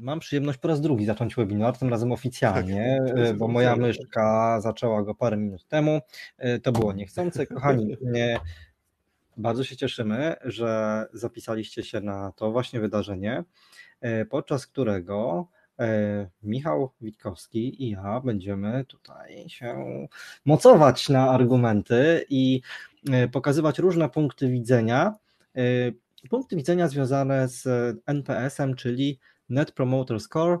Mam przyjemność po raz drugi zacząć webinar, tym razem oficjalnie, tak, bo moja myszka zaczęła go parę minut temu. To było niechcące. Kochani, bardzo się cieszymy, że zapisaliście się na to właśnie wydarzenie, podczas którego Michał Witkowski i ja będziemy tutaj się mocować na argumenty i pokazywać różne punkty widzenia punkty widzenia związane z NPS-em, czyli Net Promoter Score.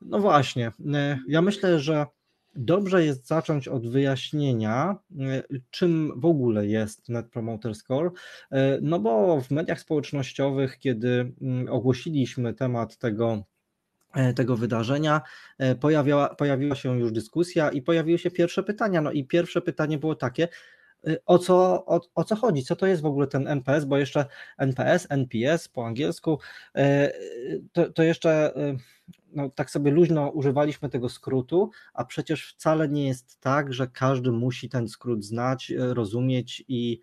No właśnie, e, ja myślę, że dobrze jest zacząć od wyjaśnienia, e, czym w ogóle jest Net Promoter Score, e, no bo w mediach społecznościowych, kiedy mm, ogłosiliśmy temat tego, tego wydarzenia, pojawiała, pojawiła się już dyskusja i pojawiły się pierwsze pytania. No i pierwsze pytanie było takie, o co, o, o co chodzi, co to jest w ogóle ten NPS, bo jeszcze NPS, NPS po angielsku, y, to, to jeszcze y, no, tak sobie luźno używaliśmy tego skrótu, a przecież wcale nie jest tak, że każdy musi ten skrót znać, rozumieć i,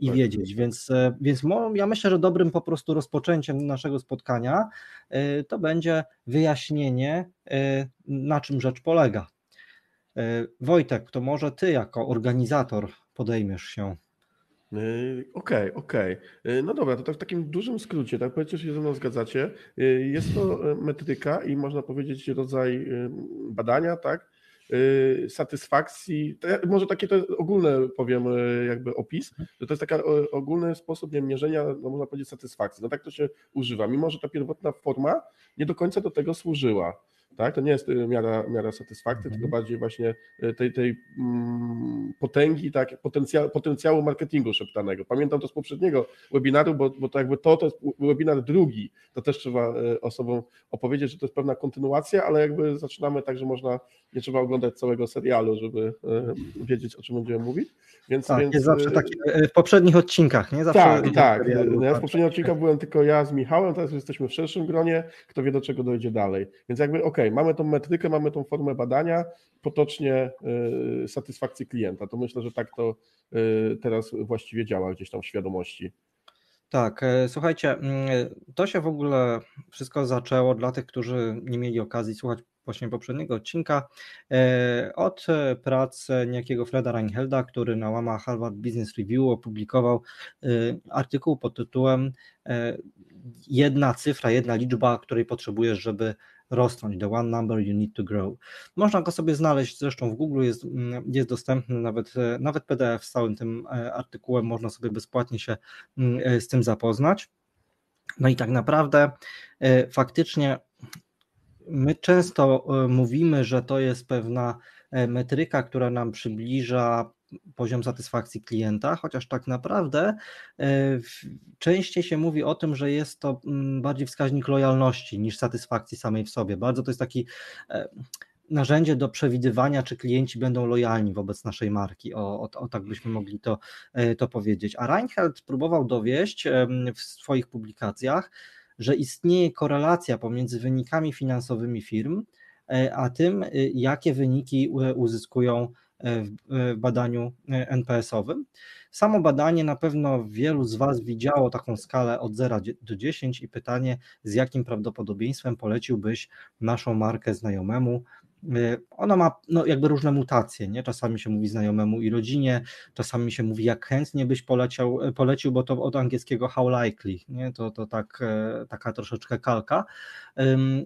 i tak, wiedzieć. Więc, więc ja myślę, że dobrym po prostu rozpoczęciem naszego spotkania to będzie wyjaśnienie, na czym rzecz polega. Wojtek, to może ty jako organizator podejmiesz się? Yy, okej, okay, okej. Okay. No dobra, to tak w takim dużym skrócie, tak powiedzcie, że się ze mną zgadzacie. Yy, jest to metryka i można powiedzieć rodzaj badania, tak? Satysfakcji, może takie to ogólne powiem jakby opis, że to jest taki ogólny sposób nie, mierzenia, no można powiedzieć satysfakcji. No tak to się używa, mimo że ta pierwotna forma nie do końca do tego służyła. Tak? To nie jest y, miara, miara satysfakcji, tylko mhm. bardziej właśnie y, tej, tej mm, potęgi, tak, potencjału, potencjału marketingu szeptanego. Pamiętam to z poprzedniego webinaru, bo, bo to jakby to, to jest webinar drugi, to też trzeba y, osobom opowiedzieć, że to jest pewna kontynuacja, ale jakby zaczynamy tak, że można, nie trzeba oglądać całego serialu, żeby wiedzieć, o czym będziemy mówić. Więc, tak, więc... jest zawsze takie w poprzednich odcinkach, nie? Zawsze tak, tak. Ja w poprzednich odcinkach byłem tylko ja z Michałem, teraz jesteśmy w szerszym gronie, kto wie do czego dojdzie dalej. Więc jakby okej, okay, mamy tą metrykę, mamy tą formę badania, potocznie y, satysfakcji klienta. To myślę, że tak to y, teraz właściwie działa gdzieś tam w świadomości. Tak, e, słuchajcie, mm, to się w ogóle wszystko zaczęło dla tych, którzy nie mieli okazji słuchać właśnie poprzedniego odcinka, e, od pracy niejakiego Freda Reinhelda, który na łamach Harvard Business Review opublikował e, artykuł pod tytułem jedna cyfra, jedna liczba, której potrzebujesz, żeby rosnąć, the one number you need to grow. Można go sobie znaleźć, zresztą w Google jest, mm, jest dostępny nawet, e, nawet PDF z całym tym e, artykułem, można sobie bezpłatnie się mm, e, z tym zapoznać. No i tak naprawdę faktycznie my często mówimy, że to jest pewna metryka, która nam przybliża poziom satysfakcji klienta, chociaż tak naprawdę e, częściej się mówi o tym, że jest to mm, bardziej wskaźnik lojalności niż satysfakcji samej w sobie. Bardzo to jest taki e, narzędzie do przewidywania, czy klienci będą lojalni wobec naszej marki. O, o, o tak byśmy mogli to, e, to powiedzieć. A Reinhardt próbował dowieść w swoich publikacjach, że istnieje korelacja pomiędzy wynikami finansowymi firm, a tym, jakie wyniki uzyskują w badaniu e, NPS-owym. Samo badanie na pewno wielu z Was widziało taką skalę od 0 do 10 i pytanie, z jakim prawdopodobieństwem poleciłbyś naszą markę znajomemu. E, ona ma no, jakby różne mutacje, nie? czasami się mówi znajomemu i rodzinie, czasami się mówi jak chętnie byś poleciał, e, polecił, bo to od angielskiego how likely, nie? To, to tak, taka troszeczkę kalka.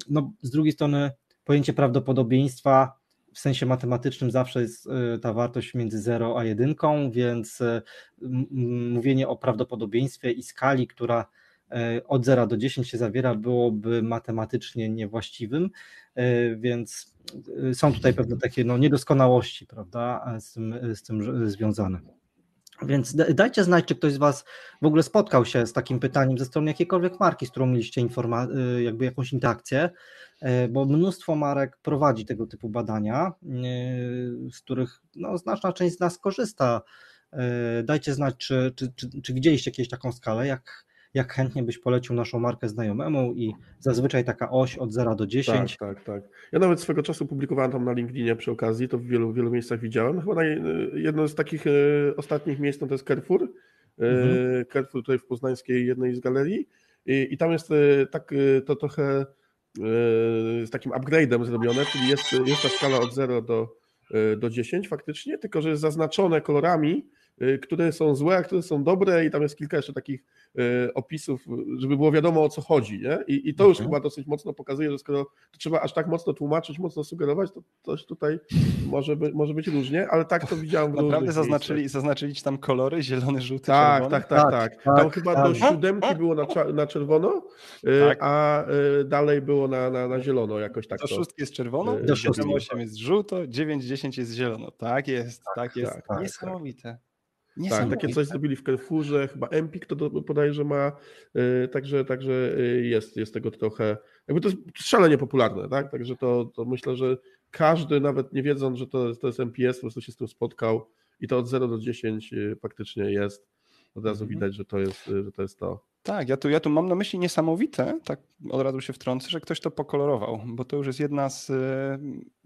No, z drugiej strony pojęcie prawdopodobieństwa w sensie matematycznym zawsze jest y, ta wartość między 0 a 1, więc y, mówienie o prawdopodobieństwie i skali, która y, od 0 do 10 się zawiera, byłoby matematycznie niewłaściwym, więc są tutaj pewne takie no, niedoskonałości, prawda, z tym, z tym związane. Więc dajcie znać, czy ktoś z Was w ogóle spotkał się z takim pytaniem ze strony jakiejkolwiek marki, z którą mieliście informa- y, jakby jakąś interakcję, y, bo mnóstwo marek prowadzi tego typu badania, y, z których no, znaczna część z nas korzysta. Dajcie znać, czy, czy, czy, czy widzieliście jakieś taką skalę, jak, jak chętnie byś polecił naszą markę znajomemu i zazwyczaj taka oś od 0 do 10. Tak, tak, tak. Ja nawet swego czasu publikowałem tam na LinkedInie przy okazji, to w wielu, wielu miejscach widziałem. Chyba naj, jedno z takich e, ostatnich miejsc no to jest Carrefour. E, mhm. Carrefour tutaj w poznańskiej jednej z galerii i, i tam jest e, tak to trochę z takim upgrade'em zrobione, czyli jest, jest ta skala od 0 do, do 10 faktycznie, tylko że jest zaznaczone kolorami, które są złe, a które są dobre i tam jest kilka jeszcze takich Y, opisów, żeby było wiadomo o co chodzi. Nie? I, I to już mhm. chyba dosyć mocno pokazuje, że skoro to trzeba aż tak mocno tłumaczyć, mocno sugerować, to coś tutaj może, by, może być różnie, ale tak to widziałem w Naprawdę zaznaczyli, zaznaczyli ci tam kolory, zielony, żółty, tak, czerwony? Tak, tak, tak. tak. Tam tak, chyba tak. do siódemki było na, na czerwono, y, tak. a y, dalej było na, na, na zielono jakoś tak. Do to. szóstki jest czerwono, do szóstki 8 jest żółto, 9, 10 jest zielono. Tak jest, tak, tak jest. Niesamowite. Tak, takie coś zrobili w Carrefourze, chyba Empik to bodajże ma, yy, także, także yy, jest, jest tego trochę, jakby to jest szalenie popularne, tak, także to, to myślę, że każdy nawet nie wiedząc, że to, to jest MPS, po prostu się z tym spotkał i to od 0 do 10 yy, faktycznie jest, od razu mhm. widać, że to jest, że to jest to. Tak, ja tu, ja tu mam na myśli niesamowite, tak od razu się wtrącę, że ktoś to pokolorował, bo to już jest jedna z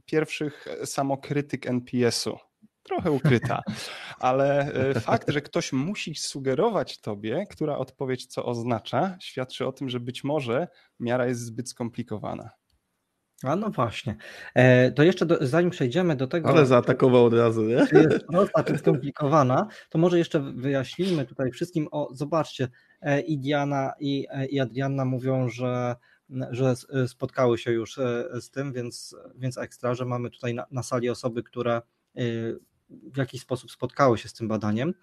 pierwszych samokrytyk NPS-u trochę ukryta, ale e, fakt, że ktoś musi sugerować tobie, która odpowiedź co oznacza, świadczy o tym, że być może miara jest zbyt skomplikowana. A no właśnie. E, to jeszcze do, zanim przejdziemy do tego. Ale zaatakował od razu, nie? Czy jest prosta, czy skomplikowana, to może jeszcze wyjaśnijmy tutaj wszystkim. O, zobaczcie, e, i Diana, i, i Adrianna mówią, że, że spotkały się już z tym, więc, więc ekstra, że mamy tutaj na, na sali osoby, które w jakiś sposób spotkały się z tym badaniem.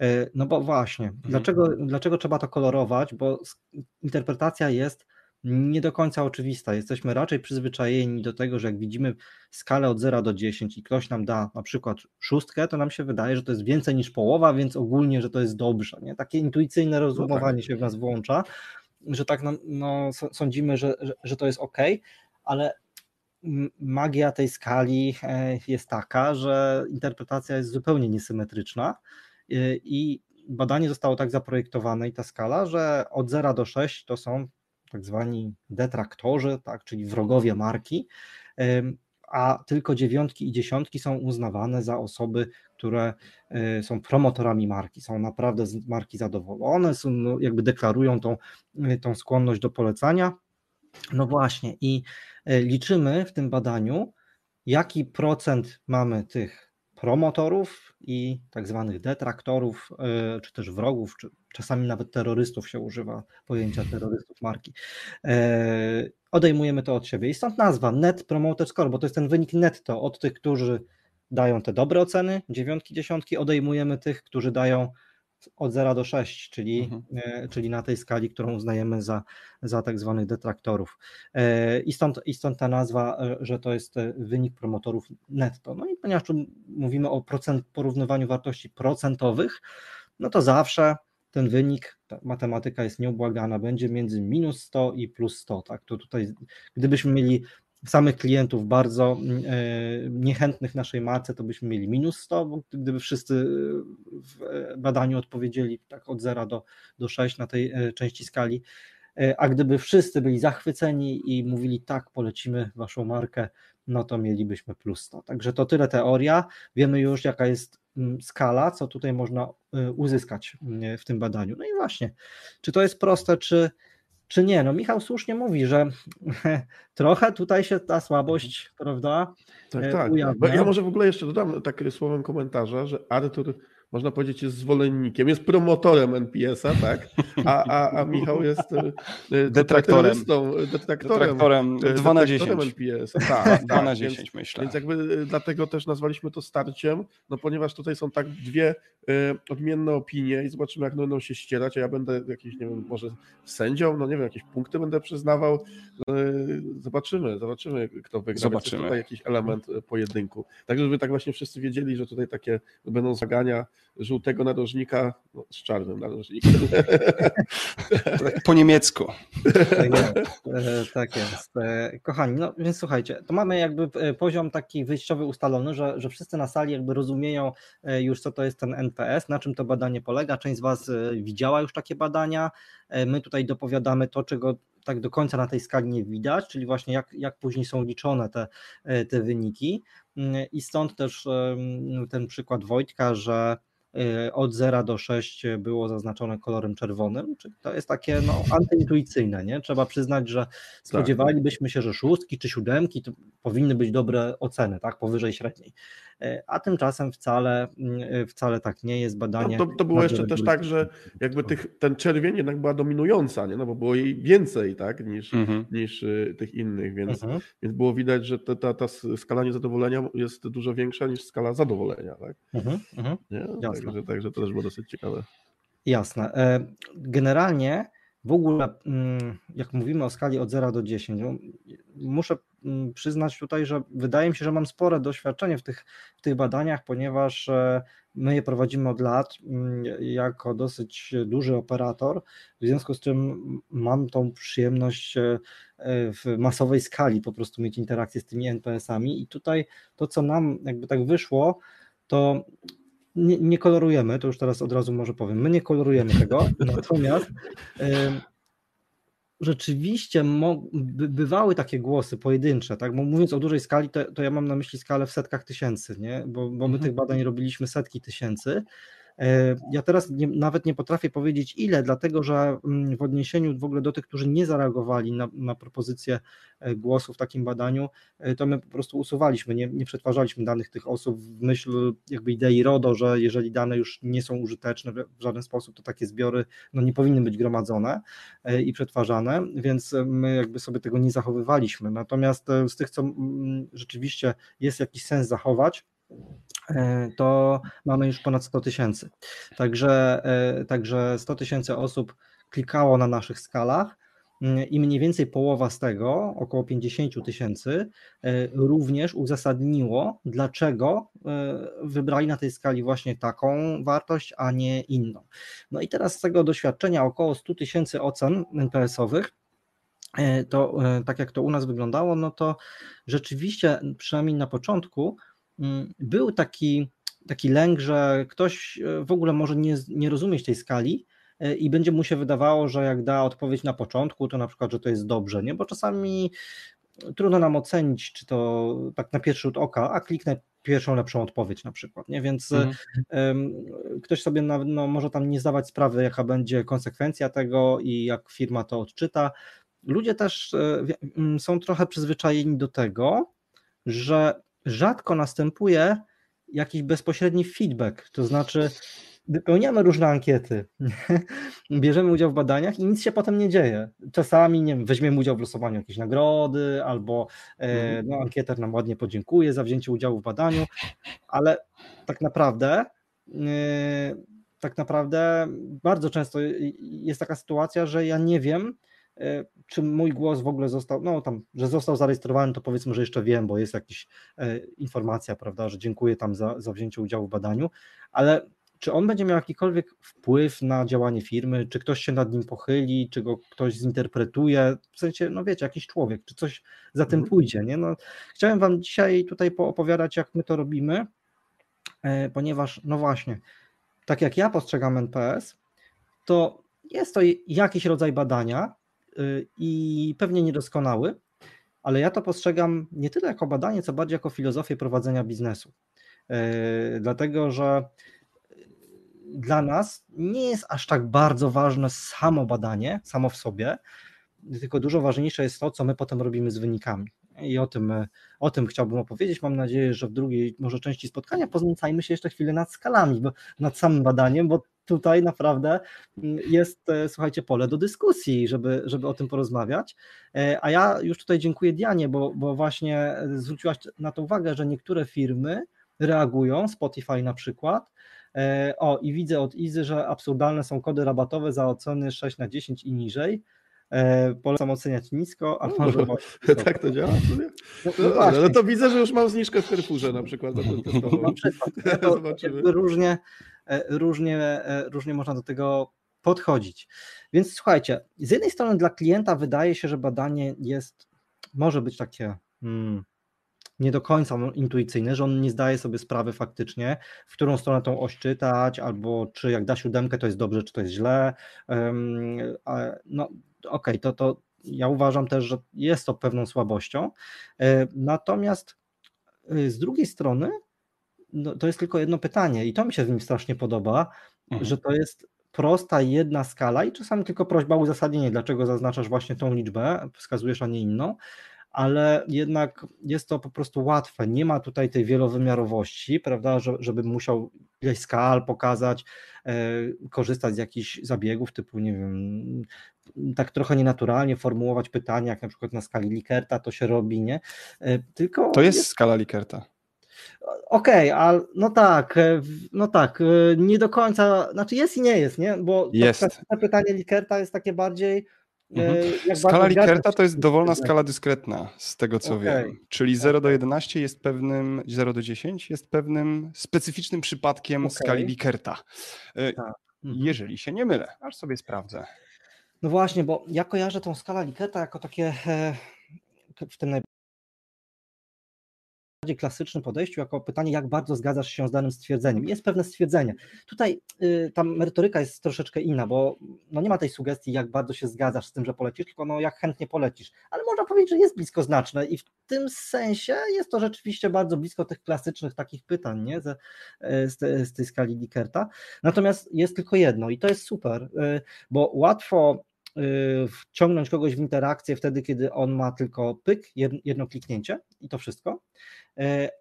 E, no bo właśnie, mhm. dlaczego, dlaczego trzeba to kolorować? Bo interpretacja jest nie do końca oczywista. Jesteśmy raczej przyzwyczajeni do tego, że jak widzimy skalę od 0 do 10 i ktoś nam da na przykład szóstkę, to nam się wydaje, że to jest więcej niż połowa, więc ogólnie, że to jest dobrze. Nie? Takie intuicyjne rozumowanie no tak. się w nas włącza, że tak no, no sądzimy, że, że, że to jest ok, ale magia tej skali e, jest taka, że interpretacja jest zupełnie niesymetryczna e, i badanie zostało tak zaprojektowane i ta skala, że od 0 do 6 to są tak zwani detraktorzy, tak, czyli wrogowie marki, a tylko dziewiątki i dziesiątki są uznawane za osoby, które e, są promotorami marki, są naprawdę z marki zadowolone, są, no, jakby deklarują tą, tą skłonność do polecania. No właśnie, i E, liczymy w tym badaniu, jaki procent mamy tych promotorów i tak zwanych detraktorów, e, czy też wrogów, czy czasami nawet terrorystów się używa pojęcia terrorystów marki. E, odejmujemy to od siebie i stąd nazwa Net Promoter Score, bo to jest ten wynik netto od tych, którzy dają te dobre oceny, dziewiątki, dziesiątki, odejmujemy tych, którzy dają od 0 do 6, czyli, mhm. E, czyli na tej skali, którą uznajemy za, za tak zwanych detraktorów. E, I stąd, I stąd ta nazwa, e, że to jest wynik promotorów netto. No i ponieważ tu mówimy o procent, porównywaniu wartości procentowych, no to zawsze ten wynik, ta matematyka jest nieubłagana, będzie między minus 100 i plus 100. Tak? To tutaj, gdybyśmy mieli samych klientów bardzo mm, e, niechętnych naszej marce, to byśmy mieli minus 100, bo gdyby wszyscy w badaniu odpowiedzieli tak od 0 do, do 6 na tej e, części skali, e, a gdyby wszyscy byli zachwyceni i mówili tak, polecimy waszą markę, no to mielibyśmy plus 100. Także to tyle teoria. Wiemy już, jaka jest mm, skala, co tutaj można uzyskać mm, w tym badaniu. No i właśnie, czy to jest proste, czy czy nie? No Michał słusznie mówi, że trochę tutaj się ta słabość, prawda? Tak, e, tak. Ujawnia. Ja może w ogóle jeszcze dodam tak słowem komentarza, że Artur można powiedzieć, jest zwolennikiem, jest promotorem NPS-a, tak? A, a, a Michał jest e, e, detraktorem. Detraktorem, 2 na 10. NPS-a. Tak, 2 na 10 więc, myślę. Więc jakby dlatego też nazwaliśmy to starciem, no ponieważ tutaj są tak dwie odmienne opinie i zobaczymy, jak będą się ścierać, a ja będę jakiś, nie wiem, może sędzią, no nie wiem, jakieś punkty będę przyznawał. Y, zobaczymy, zobaczymy, kto wygra. Zobaczymy. Jest tutaj jakiś element pojedynku. Tak, żeby tak właśnie wszyscy wiedzieli, że tutaj takie będą zagania żółtego narożnika no, z czarnym narożnikiem. Po niemiecku. Tak jest. E, tak jest. E, kochani, no więc słuchajcie, to mamy jakby e, poziom taki wyjściowy ustalony, że, że wszyscy na sali jakby rozumieją już, co to jest ten NPS, na czym to badanie polega. Część z Was widziała już takie badania. My tutaj dopowiadamy to, czego tak do końca na tej skali nie widać, czyli właśnie jak, jak później są liczone te, te wyniki. I stąd też ten przykład Wojtka, że od 0 do 6 było zaznaczone kolorem czerwonym, czyli to jest takie no, antyintuicyjne, nie? Trzeba przyznać, że spodziewalibyśmy się, że szóstki czy siódemki to powinny być dobre oceny, tak, powyżej średniej. Y, a tymczasem wcale, wcale tak nie jest badanie. No, to, to było jeszcze też tak, że jakby tych, ten czerwień jednak była dominująca, nie? no bo było jej więcej tak, niż, mhm. niż tych innych, więc, mhm. więc było widać, że ta, ta, ta skala niezadowolenia jest dużo większa niż skala zadowolenia. Tak? Mhm, mhm. Także, także to też było dosyć ciekawe. Jasne. E, generalnie w ogóle, mm, jak mówimy o skali od 0 do 10, no, muszę mm, przyznać tutaj, że wydaje mi się, że mam spore doświadczenie w tych, w tych badaniach, ponieważ e, my je prowadzimy od lat mm, jako dosyć duży operator, w związku z czym mam tą przyjemność e, w masowej skali po prostu mieć interakcję z tymi NPS-ami i tutaj to, co nam jakby tak wyszło, to nie, nie, kolorujemy, to już teraz od razu może powiem, my nie kolorujemy tego, natomiast rzeczywiście bywały takie głosy pojedyncze, tak? Bo mówiąc o dużej skali, to, to ja mam na myśli skalę w setkach tysięcy, nie? Bo, bo my mhm. tych badań robiliśmy setki tysięcy ja teraz nie, nawet nie potrafię powiedzieć ile, dlatego że mm, w odniesieniu w ogóle do tych, którzy nie zareagowali na, na propozycję e, głosu w takim badaniu, e, to my po prostu usuwaliśmy, nie, nie przetwarzaliśmy danych tych osób w myśl jakby idei RODO, że jeżeli dane już nie są użyteczne w żaden sposób, to takie zbiory no, nie powinny być gromadzone i przetwarzane, więc my jakby sobie tego nie zachowywaliśmy. Natomiast z tych, co mm, rzeczywiście jest jakiś sens zachować, E, to mamy już ponad 100 tysięcy. Także, e, także 100 tysięcy osób klikało na naszych skalach mm, i mniej więcej połowa z tego, około 50 tysięcy, e, również uzasadniło, dlaczego wybrali na tej skali właśnie taką wartość, a nie inną. No i teraz z tego doświadczenia około 100 tysięcy ocen NPS-owych, to tak jak to u nas wyglądało, no to rzeczywiście, przynajmniej na początku, był taki, taki lęk, że ktoś e, w ogóle może nie, nie rozumieć tej skali e, i będzie mu się wydawało, że jak da odpowiedź na początku, to na przykład, że to jest dobrze, nie? bo czasami trudno nam ocenić, czy to tak na pierwszy rzut oka, a kliknę pierwszą lepszą odpowiedź na przykład, nie? Więc mhm. um, ktoś sobie na, no, może tam nie zdawać sprawy, jaka będzie konsekwencja tego i jak firma to odczyta. Ludzie też y, są trochę przyzwyczajeni do tego, że rzadko następuje jakiś bezpośredni feedback, to znaczy wypełniamy różne ankiety, bierzemy udział w badaniach i nic się potem nie dzieje. Czasami nie wiem, weźmiemy udział w losowaniu jakiejś nagrody, albo e, mhm. no, ankieter nam ładnie podziękuje za wzięcie udziału w badaniu, ale tak naprawdę e, tak naprawdę bardzo często jest taka sytuacja, że ja nie wiem, czy mój głos w ogóle został, no tam, że został zarejestrowany, to powiedzmy, że jeszcze wiem, bo jest jakaś e, informacja, prawda, że dziękuję tam za, za wzięcie udziału w badaniu, ale czy on będzie miał jakikolwiek wpływ na działanie firmy, czy ktoś się nad nim pochyli, czy go ktoś zinterpretuje, w sensie, no wiecie, jakiś człowiek, czy coś za tym mhm. pójdzie, nie? No, chciałem Wam dzisiaj tutaj poopowiadać, jak my to robimy, e, ponieważ, no właśnie, tak jak ja postrzegam NPS, to jest to jakiś rodzaj badania, i pewnie niedoskonały, ale ja to postrzegam nie tyle jako badanie, co bardziej jako filozofię prowadzenia biznesu. Y, dlatego, że dla nas nie jest aż tak bardzo ważne samo badanie, samo w sobie, tylko dużo ważniejsze jest to, co my potem robimy z wynikami. I o tym, o tym chciałbym opowiedzieć. Mam nadzieję, że w drugiej może części spotkania poznęcajmy się jeszcze chwilę nad skalami, bo, nad samym badaniem, bo tutaj naprawdę mm, jest, e, słuchajcie, pole do dyskusji, żeby, żeby o tym porozmawiać. E, a ja już tutaj dziękuję Dianie, bo, bo właśnie zwróciłaś na to uwagę, że niektóre firmy reagują, Spotify na przykład. E, o, i widzę od Izy, że absurdalne są kody rabatowe za oceny 6 na 10 i niżej. Polecam oceniać nisko, a może. tak to działa? No, no, no, no, to widzę, że już mam zniżkę w Carrefourze na przykład. Na przykład. No różnie, E, różnie, e, różnie można do tego podchodzić. Więc słuchajcie, z jednej strony dla klienta wydaje się, że badanie jest, może być takie hmm, nie do końca intuicyjne, że on nie zdaje sobie sprawy faktycznie, w którą stronę tą oś czytać, albo czy jak da siódemkę, to jest dobrze, czy to jest źle. No okej, okay, to, to ja uważam też, że jest to pewną słabością. E, natomiast z drugiej strony no, to jest tylko jedno pytanie i to mi się w nim strasznie podoba, Mhm. że to jest prosta jedna skala i czasami tylko prośba o uzasadnienie, dlaczego zaznaczasz właśnie tą liczbę, wskazujesz, a nie inną, ale jednak jest to po prostu łatwe. Nie ma tutaj tej wielowymiarowości, prawda, że, żeby musiał ileś skal pokazać, e, korzystać z jakichś zabiegów typu, nie wiem, tak trochę nienaturalnie formułować pytania, jak na przykład na skali Likerta to się robi, nie? E, tylko To jest skala Likerta. Okej, ale no tak, e, no tak, e, nie do końca, znaczy jest i nie jest, nie? Bo to Jest. klasyczne pytanie Likerta jest takie bardziej. e, Mhm. Skala Likerta to jest dowolna skala dyskretna, z tego co Okej. wiem. Czyli 0 do Okej. 11 jest pewnym, 0 do 10 jest pewnym specyficznym przypadkiem Okej. skali Likerta. Tak. Mhm. Jeżeli się nie mylę, aż sobie sprawdzę. No właśnie, bo ja kojarzę tą skalę Liketa jako takie w tym najbardziej klasycznym podejściu, jako pytanie, jak bardzo zgadzasz się z danym stwierdzeniem. Jest pewne stwierdzenie. Tutaj y, ta merytoryka jest troszeczkę inna, bo no nie ma tej sugestii, jak bardzo się zgadzasz z tym, że polecisz, tylko no jak chętnie polecisz. Ale można powiedzieć, że jest blisko znaczne i w tym sensie jest to rzeczywiście bardzo blisko tych klasycznych takich pytań, nie? E, z, te, z tej skali Dikerta. Natomiast jest tylko jedno i to jest super, y, bo łatwo y, wciągnąć kogoś w interakcję wtedy, kiedy on ma tylko pyk, jed- jedno kliknięcie i to wszystko,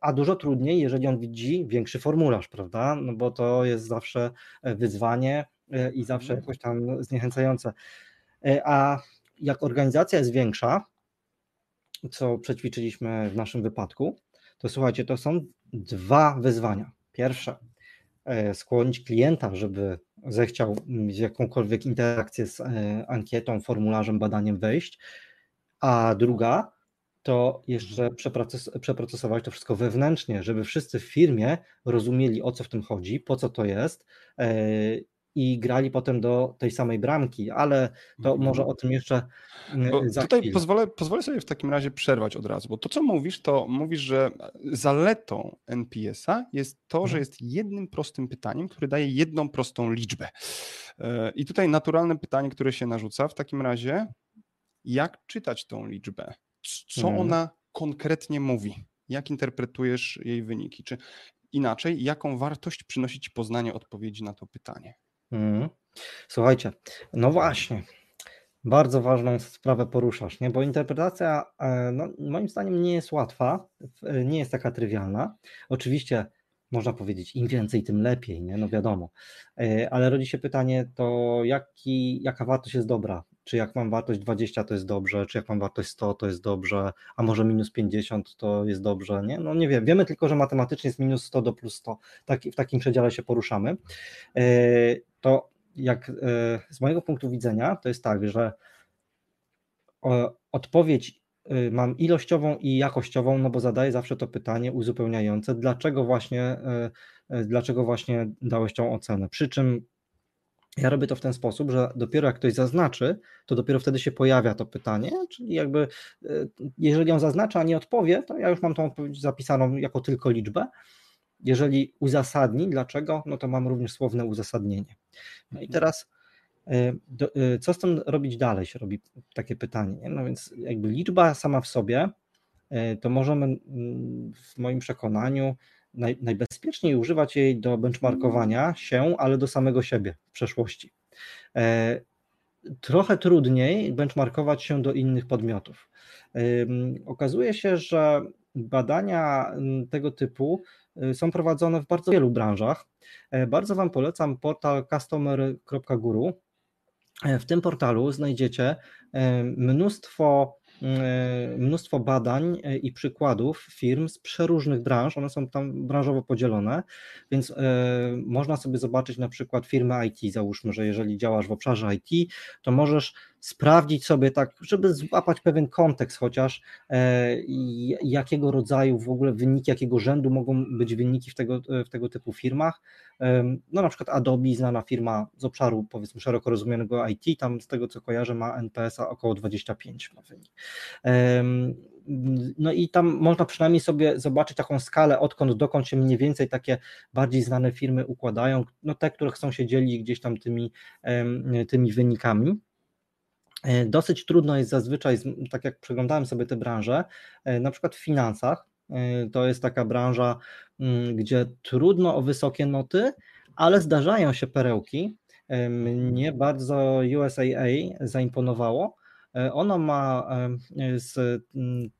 a dużo trudniej, jeżeli on widzi większy formularz, prawda? No bo to jest zawsze e, wyzwanie e, i zawsze jakoś tam zniechęcające. E, A jak organizacja jest większa, co przećwiczyliśmy w naszym wypadku, to słuchajcie, to są dwa wyzwania. Pierwsze, e, skłonić klienta, żeby zechciał mieć jakąkolwiek interakcję z e, ankietą, formularzem, badaniem wejść, a druga to jeszcze przeproces- przeprocesować to wszystko wewnętrznie, żeby wszyscy w firmie rozumieli o co w tym chodzi, po co to jest e, i grali potem do tej samej bramki, ale to może o tym jeszcze e, Bo za tutaj chwilę. pozwolę, pozwolę sobie w takim razie przerwać od razu, bo to, co mówisz, to mówisz, że zaletą NPS-a jest to, że Mhm. jest jednym prostym pytaniem, które daje jedną prostą liczbę. E, I tutaj naturalne pytanie, które się narzuca w takim razie, jak czytać tą liczbę? Co Mhm. ona konkretnie mówi? Jak interpretujesz jej wyniki? Czy inaczej, jaką wartość przynosi ci poznanie odpowiedzi na to pytanie? Mhm. Słuchajcie, no właśnie, bardzo ważną sprawę poruszasz, nie? bo interpretacja e, no, moim zdaniem nie jest łatwa, e, nie jest taka trywialna. Oczywiście można powiedzieć, im więcej, tym lepiej, nie? no wiadomo, E, ale rodzi się pytanie, to jaki, jaka wartość jest dobra? Czy jak mam wartość 20 to jest dobrze, czy jak mam wartość 100 to jest dobrze, a może minus 50 to jest dobrze, nie? No nie wiem, wiemy tylko, że matematycznie jest minus 100 do plus 100, taki, w takim przedziale się poruszamy. E, To jak e, z mojego punktu widzenia to jest tak, że odpowiedź y, mam ilościową i jakościową, no bo zadaję zawsze to pytanie uzupełniające, dlaczego właśnie, y, dlaczego właśnie dałeś tą ocenę. Przy czym ja robię to w ten sposób, że dopiero jak ktoś zaznaczy, to dopiero wtedy się pojawia to pytanie, czyli jakby y, jeżeli on zaznaczy, a nie odpowie, to ja już mam tą odpowiedź zapisaną jako tylko liczbę. Jeżeli uzasadni dlaczego, no to mam również słowne uzasadnienie. No i teraz y, do, y, co z tym robić dalej, się robi takie pytanie. Nie? No więc jakby liczba sama w sobie, to możemy mm, w moim przekonaniu naj, najbezpieczniej używać jej do benchmarkowania się, ale do samego siebie w przeszłości. E, Trochę trudniej benchmarkować się do innych podmiotów. Okazuje się, że badania ym, tego typu y, są prowadzone w bardzo wielu branżach. E, Bardzo Wam polecam portal customer.guru. E, W tym portalu znajdziecie mnóstwo, mnóstwo badań e, i przykładów firm z przeróżnych branż. One są tam branżowo podzielone, więc e, można sobie zobaczyć na przykład firmę IT. Załóżmy, że jeżeli działasz w obszarze IT, to możesz sprawdzić sobie tak, żeby złapać pewien kontekst chociaż, e, jakiego rodzaju w ogóle wyniki, jakiego rzędu mogą być wyniki w tego, w tego typu firmach. No na przykład Adobe, znana firma z obszaru powiedzmy szeroko rozumianego IT, tam z tego co kojarzę ma NPS-a około 25 ma wynik. No i tam można przynajmniej sobie zobaczyć taką skalę, odkąd dokąd się mniej więcej takie bardziej znane firmy układają, no te, które chcą się dzielić gdzieś tam tymi, tymi wynikami. E, Dosyć trudno jest zazwyczaj, tak jak przeglądałem sobie te branże, e, na przykład w finansach, To jest taka branża, mm, gdzie trudno o wysokie noty, ale zdarzają się perełki. Mnie bardzo USAA zaimponowało. Ono ma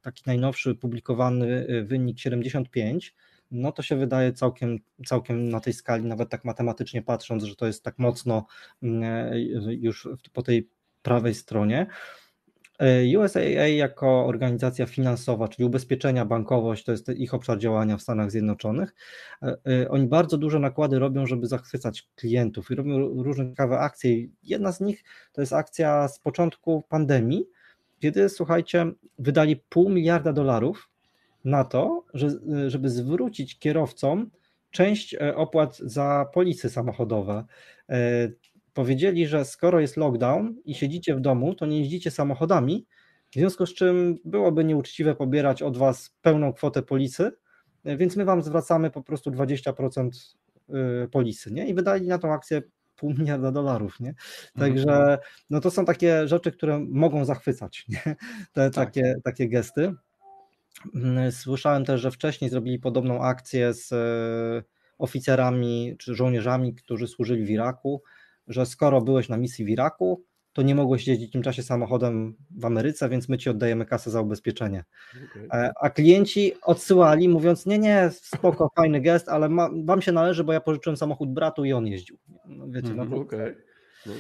taki najnowszy publikowany wynik 75 no to się wydaje całkiem, całkiem na tej skali, nawet tak matematycznie patrząc, że to jest tak mocno mm, już po tej prawej stronie. E, USAA jako organizacja finansowa, czyli ubezpieczenia, bankowość, to jest ich obszar działania w Stanach Zjednoczonych. E, e, oni bardzo duże nakłady robią, żeby zachwycać klientów i robią różne ciekawe akcje. Jedna z nich to jest akcja z początku pandemii, kiedy słuchajcie, wydali pół miliarda dolarów na to, że, żeby zwrócić kierowcom część opłat za polisy samochodowe. Powiedzieli, że skoro jest lockdown i siedzicie w domu, to nie jeździcie samochodami, w związku z czym byłoby nieuczciwe pobierać od Was pełną kwotę polisy, e, więc my Wam zwracamy po prostu 20% polisy. Nie? I wydali na tą akcję pół miliarda dolarów. Nie? Także mhm. no to są takie rzeczy, które mogą zachwycać, nie? te tak. takie, takie gesty. Mm, słyszałem też, że wcześniej zrobili podobną akcję z e, oficerami czy żołnierzami, którzy służyli w Iraku, że skoro byłeś na misji w Iraku, to nie mogłeś jeździć w tym czasie samochodem w Ameryce, więc my ci oddajemy kasę za ubezpieczenie. Okay. A klienci odsyłali, mówiąc: Nie, nie, spoko, fajny gest, ale ma, wam się należy, bo ja pożyczyłem samochód bratu i on jeździł. No, wiecie, no, mm, okay. no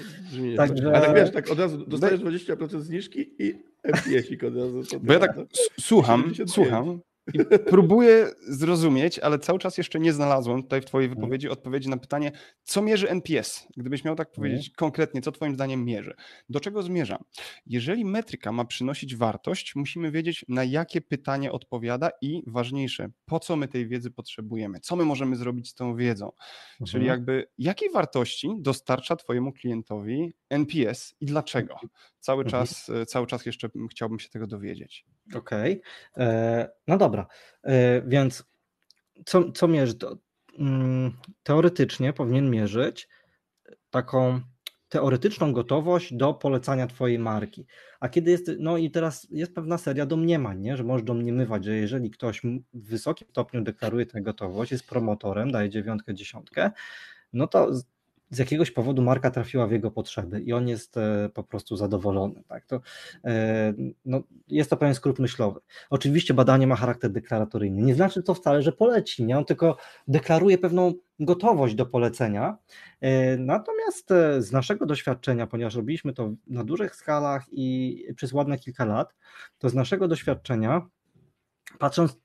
Także... A tak wiesz, tak od razu dostajesz 20% zniżki i FPS-ik od razu. Bo ja tak słucham, słucham i próbuję zrozumieć, ale cały czas jeszcze nie znalazłem tutaj w Twojej mhm. wypowiedzi odpowiedzi na pytanie, co mierzy NPS? Gdybyś miał tak mhm. powiedzieć konkretnie, co Twoim zdaniem mierzy? Do czego zmierzam? Jeżeli metryka ma przynosić wartość, musimy wiedzieć, na jakie pytanie odpowiada i ważniejsze, po co my tej wiedzy potrzebujemy, co my możemy zrobić z tą wiedzą. Mhm. Czyli jakby jakiej wartości dostarcza Twojemu klientowi NPS i dlaczego? Cały mhm. czas, cały czas jeszcze chciałbym się tego dowiedzieć. Okej, okay. E, no dobra, e, więc co, co mierzy? Mm, teoretycznie powinien mierzyć taką teoretyczną gotowość do polecania Twojej marki. A kiedy jest, no i teraz jest pewna seria domniemań, nie? że możesz domniemywać, że jeżeli ktoś w wysokim stopniu deklaruje tę gotowość, jest promotorem, daje dziewiątkę, dziesiątkę, no to z jakiegoś powodu marka trafiła w jego potrzeby i on jest e, po prostu zadowolony. Tak? To, e, no, jest to pewien skrót myślowy. Oczywiście badanie ma charakter deklaratoryjny. Nie znaczy to wcale, że poleci, nie? on tylko deklaruje pewną gotowość do polecenia. E, natomiast z naszego doświadczenia, ponieważ robiliśmy to na dużych skalach i przez ładne kilka lat, to z naszego doświadczenia, patrząc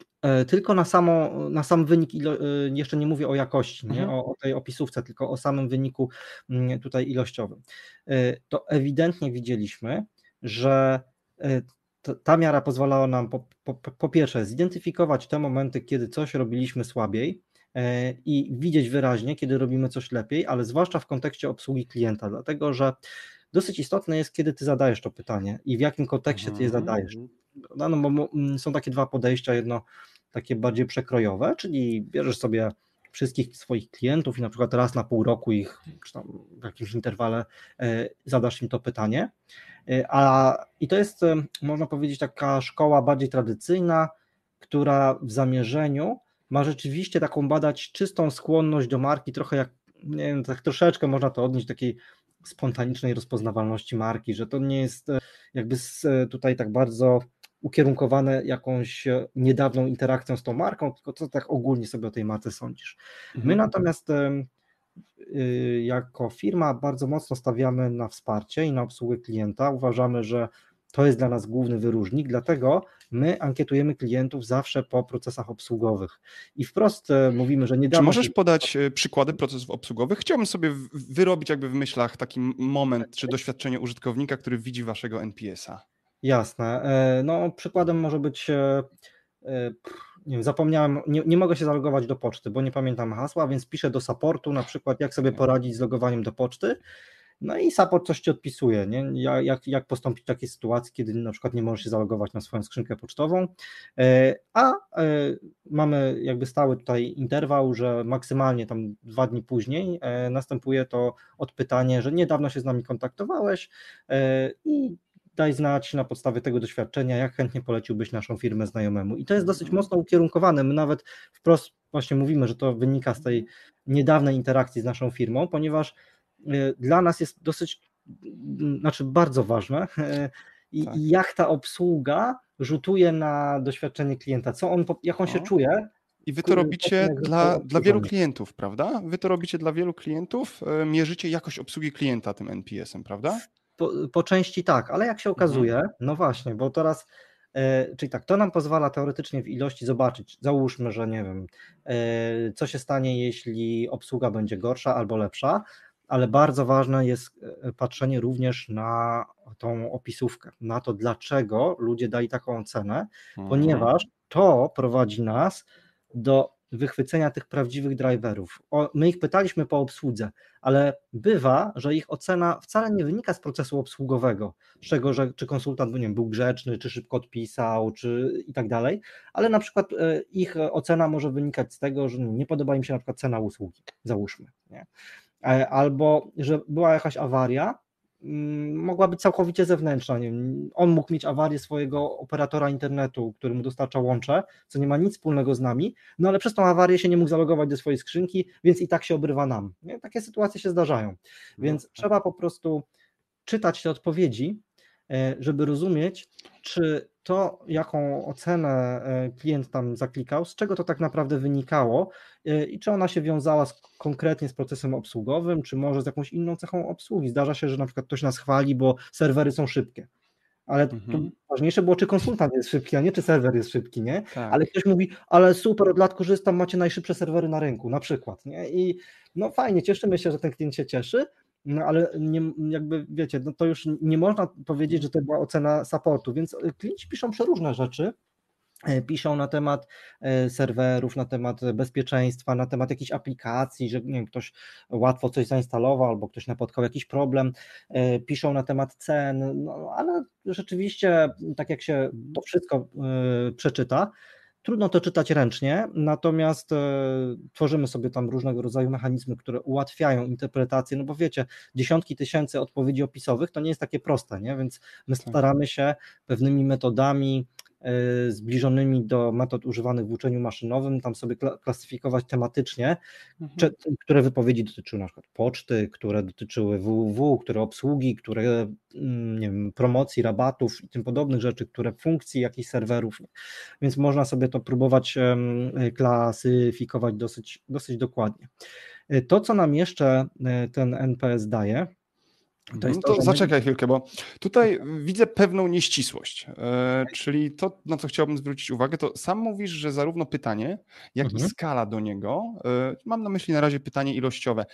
tylko na, samo, na sam wynik, ilo, e, jeszcze nie mówię o jakości, nie? Mhm. O, o, tej opisówce, tylko o samym wyniku mm, tutaj ilościowym. E, to ewidentnie widzieliśmy, że ta miara pozwalała nam po, po, po pierwsze zidentyfikować te momenty, kiedy coś robiliśmy słabiej, i widzieć wyraźnie, kiedy robimy coś lepiej, ale zwłaszcza w kontekście obsługi klienta, dlatego że dosyć istotne jest, kiedy ty zadajesz to pytanie i w jakim kontekście ty je mhm. zadajesz. No, no, bo mm, są takie dwa podejścia, jedno takie bardziej przekrojowe, czyli bierzesz sobie wszystkich swoich klientów i na przykład raz na pół roku ich, czy tam w jakimś interwale e, zadasz im to pytanie. E, a, I to jest, e, można powiedzieć, taka szkoła bardziej tradycyjna, która w zamierzeniu ma rzeczywiście taką badać czystą skłonność do marki, trochę jak, nie wiem, tak troszeczkę można to odnieść takiej spontanicznej rozpoznawalności marki, że to nie jest jakby tutaj tak bardzo ukierunkowane jakąś e, niedawną interakcją z tą marką, tylko co tak ogólnie sobie o tej marce sądzisz. My mhm. natomiast y, jako firma bardzo mocno stawiamy na wsparcie i na obsługę klienta. Uważamy, że to jest dla nas główny wyróżnik, dlatego my ankietujemy klientów zawsze po procesach obsługowych. I wprost e, mówimy, że nie Czy możesz podać e, przykłady procesów obsługowych? Chciałbym sobie wyrobić jakby w myślach taki moment czy doświadczenie użytkownika, który widzi waszego NPS-a. Jasne. E, no, przykładem może być, e, e, nie wiem, zapomniałem, nie, nie mogę się zalogować do poczty, bo nie pamiętam hasła, więc piszę do supportu na przykład, jak sobie poradzić z logowaniem do poczty. No i support coś ci odpisuje, nie? Jak, jak postąpić w takiej sytuacji, kiedy na przykład nie możesz się zalogować na swoją skrzynkę pocztową. A mamy jakby stały tutaj interwał, że maksymalnie tam dwa dni później następuje to odpytanie, że niedawno się z nami kontaktowałeś i daj znać na podstawie tego doświadczenia, jak chętnie poleciłbyś naszą firmę znajomemu. I to jest dosyć mocno ukierunkowane. My nawet wprost właśnie mówimy, że to wynika z tej niedawnej interakcji z naszą firmą, ponieważ y, dla nas jest dosyć, znaczy bardzo ważne, i tak. jak ta obsługa rzutuje na doświadczenie klienta, co on, jak on się no. czuje, i wy to robicie dla, dla wielu klientów, prawda? Wy to robicie dla wielu klientów, e, mierzycie jakość obsługi klienta tym NPS-em, prawda? Po, po części tak, ale jak się okazuje, mhm. no właśnie, bo teraz, e, czyli tak, to nam pozwala teoretycznie w ilości zobaczyć, załóżmy, że nie wiem, e, co się stanie, jeśli obsługa będzie gorsza albo lepsza, ale bardzo ważne jest e, patrzenie również na tą opisówkę, na to, dlaczego ludzie dali taką ocenę, mhm. ponieważ to prowadzi nas do wychwycenia tych prawdziwych driverów. O, my ich pytaliśmy po obsłudze, ale bywa, że ich ocena wcale nie wynika z procesu obsługowego, z czego, że czy konsultant nie wiem, był grzeczny, czy szybko odpisał, czy i tak dalej, ale na przykład e, ich ocena może wynikać z tego, że nie podoba im się na przykład cena usługi, załóżmy, nie? E, albo że była jakaś awaria, mogła być całkowicie zewnętrzna. Nie wiem, on mógł mieć awarię swojego operatora internetu, który mu dostarcza łącze, co nie ma nic wspólnego z nami, no ale przez tą awarię się nie mógł zalogować do swojej skrzynki, więc i tak się obrywa nam. Nie? Takie sytuacje się zdarzają. Więc no. trzeba po prostu czytać te odpowiedzi, żeby rozumieć, czy to, jaką ocenę e, klient tam zaklikał, z czego to tak naprawdę wynikało e, i czy ona się wiązała z, konkretnie z procesem obsługowym, czy może z jakąś inną cechą obsługi. Zdarza się, że na przykład ktoś nas chwali, bo serwery są szybkie. Ale mhm. ważniejsze było, czy konsultant jest szybki, a nie czy serwer jest szybki, nie? Tak. Ale ktoś mówi, ale super, od lat korzystam, macie najszybsze serwery na rynku, na przykład, nie? I no fajnie, cieszymy się, że ten klient się cieszy, no ale nie, jakby wiecie, no to już nie można powiedzieć, że to była ocena supportu, więc klienci piszą przeróżne rzeczy, e, piszą na temat e, serwerów, na temat bezpieczeństwa, na temat jakichś aplikacji, że nie wiem, ktoś łatwo coś zainstalował albo ktoś napotkał jakiś problem, e, piszą na temat cen, no, ale rzeczywiście tak jak się to wszystko przeczyta, Trudno to czytać ręcznie, natomiast e, tworzymy sobie tam różnego rodzaju mechanizmy, które ułatwiają interpretację, no bo wiecie, dziesiątki tysięcy odpowiedzi opisowych to nie jest takie proste, nie? więc my tak. staramy się pewnymi metodami zbliżonymi do metod używanych w uczeniu maszynowym, tam sobie klasyfikować tematycznie, mhm. które wypowiedzi dotyczyły na przykład poczty, które dotyczyły www, które obsługi, które mm, nie wiem, promocji, rabatów i tym podobnych rzeczy, które funkcji jakichś serwerów, więc można sobie to próbować klasyfikować dosyć, dosyć dokładnie. E, to, co nam jeszcze e, ten NPS daje, to no to, to zaczekaj chwilkę, bo tutaj widzę pewną nieścisłość. E, czyli to, na co chciałbym zwrócić uwagę, to sam mówisz, że zarówno pytanie, jak mhm. i skala do niego, e, mam na myśli na razie pytanie ilościowe,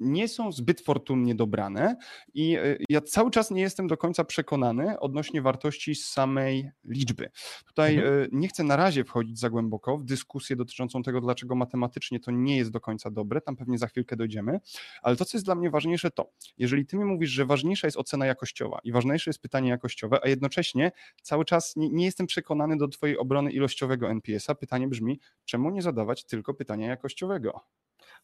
nie są zbyt fortunnie dobrane i e, ja cały czas nie jestem do końca przekonany odnośnie wartości samej liczby. Tutaj mhm. E, nie chcę na razie wchodzić za głęboko w dyskusję dotyczącą tego, dlaczego matematycznie to nie jest do końca dobre, tam pewnie za chwilkę dojdziemy, ale to, co jest dla mnie ważniejsze, to jeżeli ty mi mówisz, że ważniejsza jest ocena jakościowa i ważniejsze jest pytanie jakościowe, a jednocześnie cały czas nie, nie jestem przekonany do twojej obrony ilościowego NPS-a, pytanie brzmi, czemu nie zadawać tylko pytania jakościowego?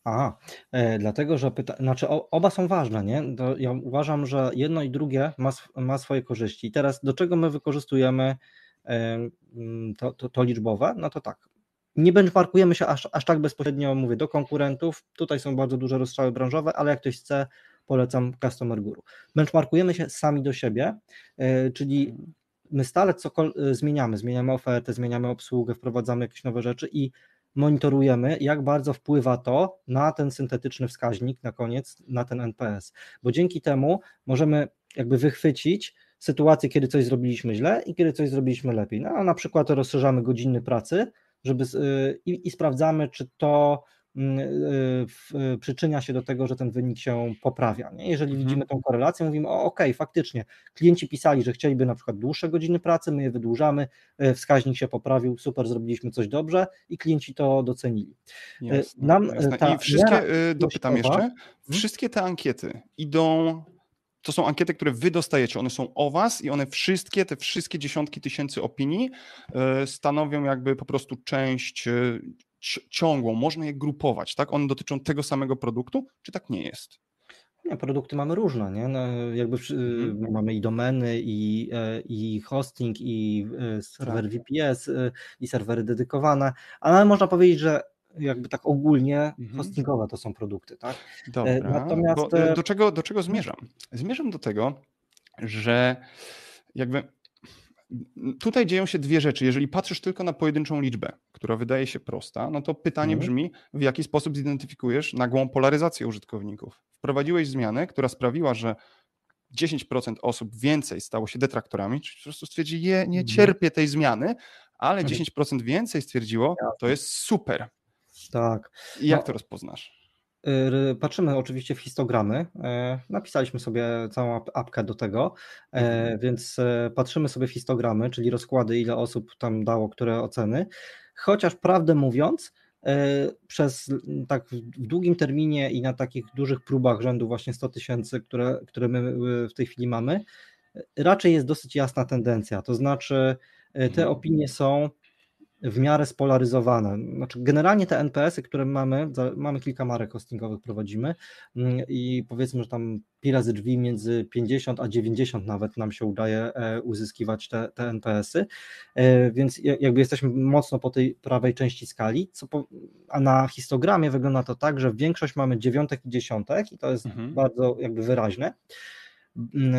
A, e, dlatego, że pyta, znaczy oba są ważne, nie? To ja uważam, że jedno i drugie ma, ma swoje korzyści. I teraz do czego my wykorzystujemy e, mm, to, to, to liczbowe? No to tak. Nie benchmarkujemy się aż, aż tak bezpośrednio, mówię, do konkurentów. Tutaj są bardzo duże rozstrzały branżowe, ale jak ktoś chce, polecam Customer Guru. Benchmarkujemy się sami do siebie, e, czyli my stale cokolwiek zmieniamy, zmieniamy ofertę, zmieniamy obsługę, wprowadzamy jakieś nowe rzeczy i monitorujemy, jak bardzo wpływa to na ten syntetyczny wskaźnik na koniec, na ten NPS, bo dzięki temu możemy jakby wychwycić sytuację, kiedy coś zrobiliśmy źle i kiedy coś zrobiliśmy lepiej. No, na przykład rozszerzamy godziny pracy, żeby y, i, sprawdzamy, czy to przyczynia się do tego, że ten wynik się poprawia. Nie? Jeżeli mhm. widzimy tą korelację, mówimy, o ok, faktycznie, klienci pisali, że chcieliby na przykład dłuższe godziny pracy, my je wydłużamy, y, wskaźnik się poprawił, super, zrobiliśmy coś dobrze i klienci to docenili. Jasne, Nam jasne. I wszystkie, dopytam jeszcze, hmm? wszystkie te ankiety idą to są ankiety, które wy dostajecie. One są o was i one wszystkie, te wszystkie dziesiątki tysięcy opinii stanowią jakby po prostu część ciągłą, można je grupować, tak? One dotyczą tego samego produktu, czy tak nie jest? Nie, produkty mamy różne, nie? No, jakby mhm. mamy i domeny, i, e, i hosting, i e, serwer tak. VPS, e, i serwery dedykowane, ale można powiedzieć, że jakby tak ogólnie mhm. hostingowe to są produkty, tak? Dobra, Natomiast... do, czego, do czego zmierzam? Zmierzam do tego, że jakby tutaj dzieją się dwie rzeczy. Jeżeli patrzysz tylko na pojedynczą liczbę, która wydaje się prosta, no to pytanie mhm. brzmi, w jaki sposób zidentyfikujesz nagłą polaryzację użytkowników? Wprowadziłeś zmianę, która sprawiła, że 10% osób więcej stało się detraktorami, czyli po prostu stwierdzi, je, nie mhm. cierpię tej zmiany, ale 10% mhm. więcej stwierdziło, to jest super. Tak. I jak no, to rozpoznasz? Patrzymy oczywiście w histogramy. E, napisaliśmy sobie całą apkę do tego, e, mhm. więc e, patrzymy sobie w histogramy, czyli rozkłady, ile osób tam dało które oceny. Chociaż prawdę mówiąc, przez tak w długim terminie i na takich dużych próbach rzędu właśnie 100 tysięcy, które, które my w tej chwili mamy, raczej jest dosyć jasna tendencja. To znaczy, te mhm. opinie są w miarę spolaryzowane. Znaczy, generalnie te NPS-y, które mamy, mamy kilka marek hostingowych, prowadzimy mm, i powiedzmy, że tam pi razy drzwi między 50 a 90 nawet nam się udaje e, uzyskiwać te, te NPS-y, e, więc jakby jesteśmy mocno po tej prawej części skali, co po, a na histogramie wygląda to tak, że większość mamy dziewiątek i dziesiątek i to jest mhm. bardzo jakby wyraźne. Mm, e,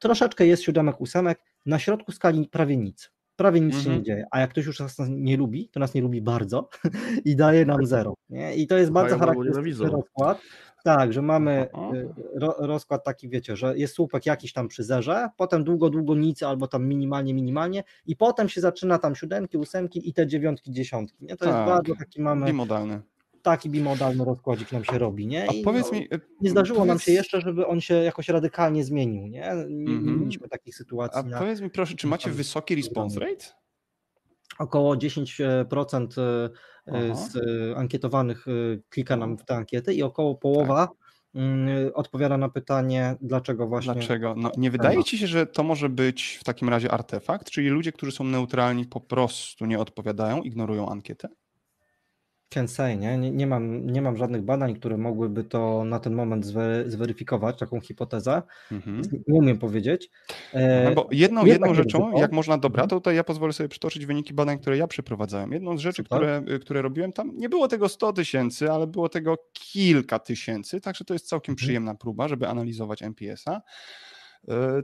troszeczkę jest siódemek, ósemek, na środku skali prawie nic prawie nic się nie mhm. dzieje. A jak ktoś już nas nie lubi, to nas nie lubi bardzo i daje nam zero. Nie? I to jest bardzo charakterystyczny rozkład. Tak, że mamy y, ro, rozkład taki, wiecie, że jest słupek jakiś tam przy zerze, potem długo, długo nic, albo tam minimalnie, minimalnie i potem się zaczyna tam siódemki, ósemki i te dziewiątki, dziesiątki. Nie? To tak. jest bardzo taki mamy... Bimodalny taki bimodalny rozkładzik nam się robi, nie? I A powiedz no, mi... Nie zdarzyło powiedz... nam się jeszcze, żeby on się jakoś radykalnie zmienił, nie? Nie, mm -hmm. mieliśmy takich sytuacji. A na... powiedz mi proszę, czy macie wysoki response rate? Około 10% e, e, z e, ankietowanych klika nam w tę ankietę i około połowa tak odpowiada na pytanie, dlaczego właśnie. Dlaczego? No, nie wydaje ci się, że to może być w takim razie artefakt, czyli ludzie, którzy są neutralni, po prostu nie odpowiadają, ignorują ankietę? Can't say, nie? Nie, nie, mam, nie mam żadnych badań, które mogłyby to na ten moment zweryfikować, taką hipotezę. Mhm. Nie umiem powiedzieć. E, no bo jedną, jedną rzeczą, jak można, dobra, mhm. to tutaj ja pozwolę sobie przytoczyć wyniki badań, które ja przeprowadzałem. Jedną z rzeczy, które, które robiłem tam, nie było tego 100 tysięcy, ale było tego kilka tysięcy, także to jest całkiem mhm. przyjemna próba, żeby analizować NPS-a.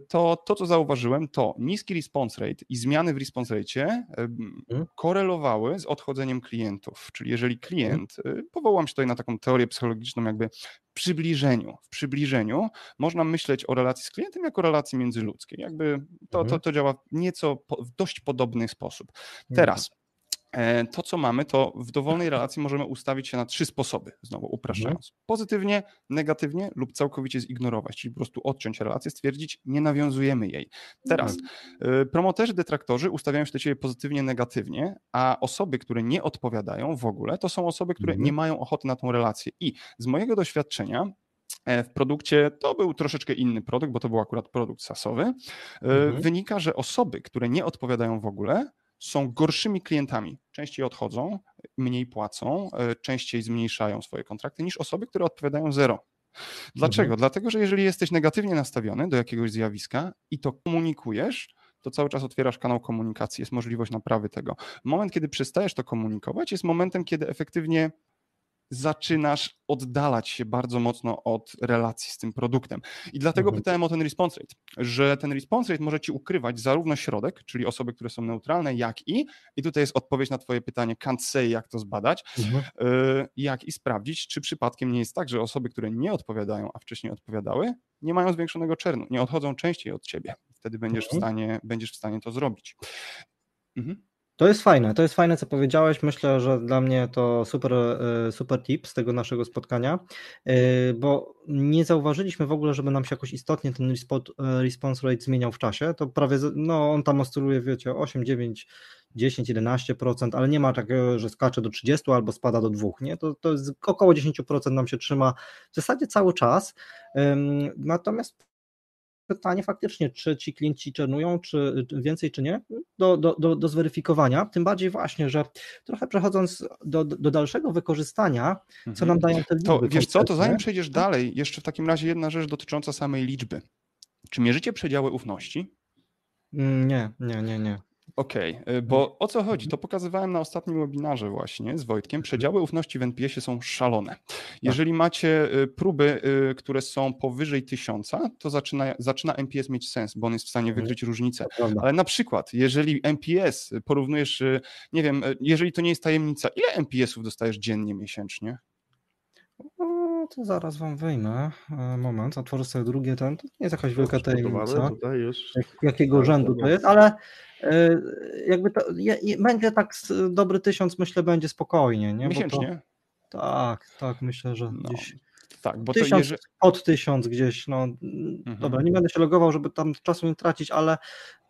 To to, co zauważyłem, to niski response rate i zmiany w response rate mhm. korelowały z odchodzeniem klientów. Czyli jeżeli mhm. klient, e, powołam się tutaj na taką teorię psychologiczną, jakby w przybliżeniu, w przybliżeniu można myśleć o relacji z klientem jako relacji międzyludzkiej. Jakby to, to, mhm. to działa nieco w dość podobny sposób. Teraz to, co mamy, to w dowolnej relacji możemy ustawić się na trzy sposoby, znowu upraszczając. Mhm. Pozytywnie, negatywnie lub całkowicie zignorować, czyli po prostu odciąć relację, stwierdzić, nie nawiązujemy jej. Teraz mhm. promoterzy, detraktorzy ustawiają się do ciebie pozytywnie, negatywnie, a osoby, które nie odpowiadają w ogóle, to są osoby, które mhm. nie mają ochoty na tą relację. I z mojego doświadczenia, e, w produkcie, to był troszeczkę inny produkt, bo to był akurat produkt sasowy, mhm. wynika, że osoby, które nie odpowiadają w ogóle, są gorszymi klientami. Częściej odchodzą, mniej płacą, e, częściej zmniejszają swoje kontrakty niż osoby, które odpowiadają zero. Dlaczego? Mhm. Dlatego, że jeżeli jesteś negatywnie nastawiony do jakiegoś zjawiska i to komunikujesz, to cały czas otwierasz kanał komunikacji, jest możliwość naprawy tego. Moment, kiedy przestajesz to komunikować, jest momentem, kiedy efektywnie zaczynasz oddalać się bardzo mocno od relacji z tym produktem. I dlatego mhm. pytałem o ten response rate, że ten response rate może ci ukrywać zarówno środek, czyli osoby, które są neutralne, jak i, i tutaj jest odpowiedź na twoje pytanie, can't say, jak to zbadać, mhm. Y, jak i sprawdzić, czy przypadkiem nie jest tak, że osoby, które nie odpowiadają, a wcześniej odpowiadały, nie mają zwiększonego czernu, nie odchodzą częściej od ciebie. Wtedy będziesz, mhm. w, stanie, będziesz w stanie to zrobić. Mhm. To jest fajne, to jest fajne, co powiedziałeś. Myślę, że dla mnie to super, e, super tip z tego naszego spotkania, e, bo nie zauważyliśmy w ogóle, żeby nam się jakoś istotnie ten e, response rate zmieniał w czasie. To prawie, no on tam oscyluje, wiecie, 8, 9, 10, 11%, ale nie ma takiego, że skacze do 30 albo spada do 2, nie? To, to około 10% nam się trzyma w zasadzie cały czas. Natomiast pytanie faktycznie, czy ci klienci czenują, czy więcej, czy nie, do, do, do, do zweryfikowania. Tym bardziej właśnie, że trochę przechodząc do, do dalszego wykorzystania, co nam dają te liczby. To wiesz co, to zanim przejdziesz dalej, jeszcze w takim razie jedna rzecz dotycząca samej liczby. Czy mierzycie przedziały ufności? Mm, Nie, nie, nie, nie. Okej, okay, bo o co chodzi? To pokazywałem na ostatnim webinarze właśnie z Wojtkiem. Przedziały ufności w NPS-ie są szalone. Jeżeli macie y, próby, y, które są powyżej tysiąca, to zaczyna, zaczyna NPS mieć sens, bo on jest w stanie wykryć różnicę. Ale na przykład, jeżeli NPS porównujesz, y, nie wiem, jeżeli to nie jest tajemnica, ile NPS-ów dostajesz dziennie, miesięcznie? To zaraz wam wyjmę. E, moment, otworzę sobie drugie ten. To nie jest jakaś wielka tajemnica. Jakiego tak, rzędu to jest, ale e, jakby to je, je, będzie tak dobry tysiąc, myślę, będzie spokojnie. Nie? Miesięcznie? To, tak, tak, myślę, że no. gdzieś. Tak, bo tysiąc, to jeżeli... od tysiąc gdzieś, no mhm. dobra, nie będę się logował, żeby tam czasu nie tracić, ale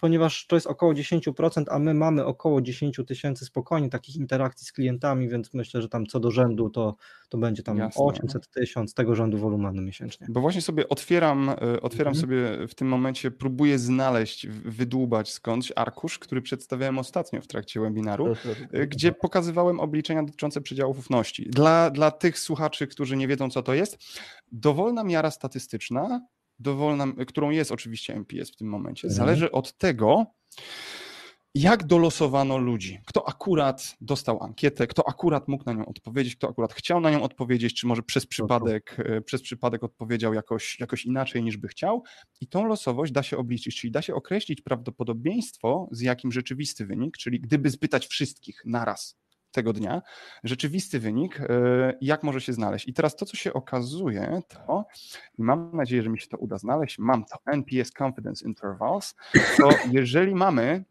ponieważ to jest około 10%, a my mamy około 10 tysięcy spokojnie takich interakcji z klientami, więc myślę, że tam co do rzędu to, to będzie tam Jasne. 800 tysiąc tego rzędu wolumenu miesięcznie. Bo właśnie sobie otwieram, e, otwieram mhm. sobie w tym momencie, próbuję znaleźć, wydłubać skądś arkusz, który przedstawiałem ostatnio w trakcie webinaru, e, gdzie pokazywałem obliczenia dotyczące przedziałów ufności. Dla, dla tych słuchaczy, którzy nie wiedzą, co to jest, dowolna miara statystyczna dowolna, którą jest oczywiście MPS w tym momencie, mhm. zależy od tego, jak dolosowano ludzi, kto akurat dostał ankietę, kto akurat mógł na nią odpowiedzieć, kto akurat chciał na nią odpowiedzieć, czy może przez przypadek, e, przez przypadek odpowiedział jakoś, jakoś inaczej niż by chciał. I tą losowość da się obliczyć, czyli da się określić prawdopodobieństwo, z jakim rzeczywisty wynik, czyli gdyby spytać wszystkich naraz, tego dnia, rzeczywisty wynik, e, jak może się znaleźć. I teraz to, co się okazuje, to, i mam nadzieję, że mi się to uda znaleźć, mam to NPS Confidence Intervals, to jeżeli mamy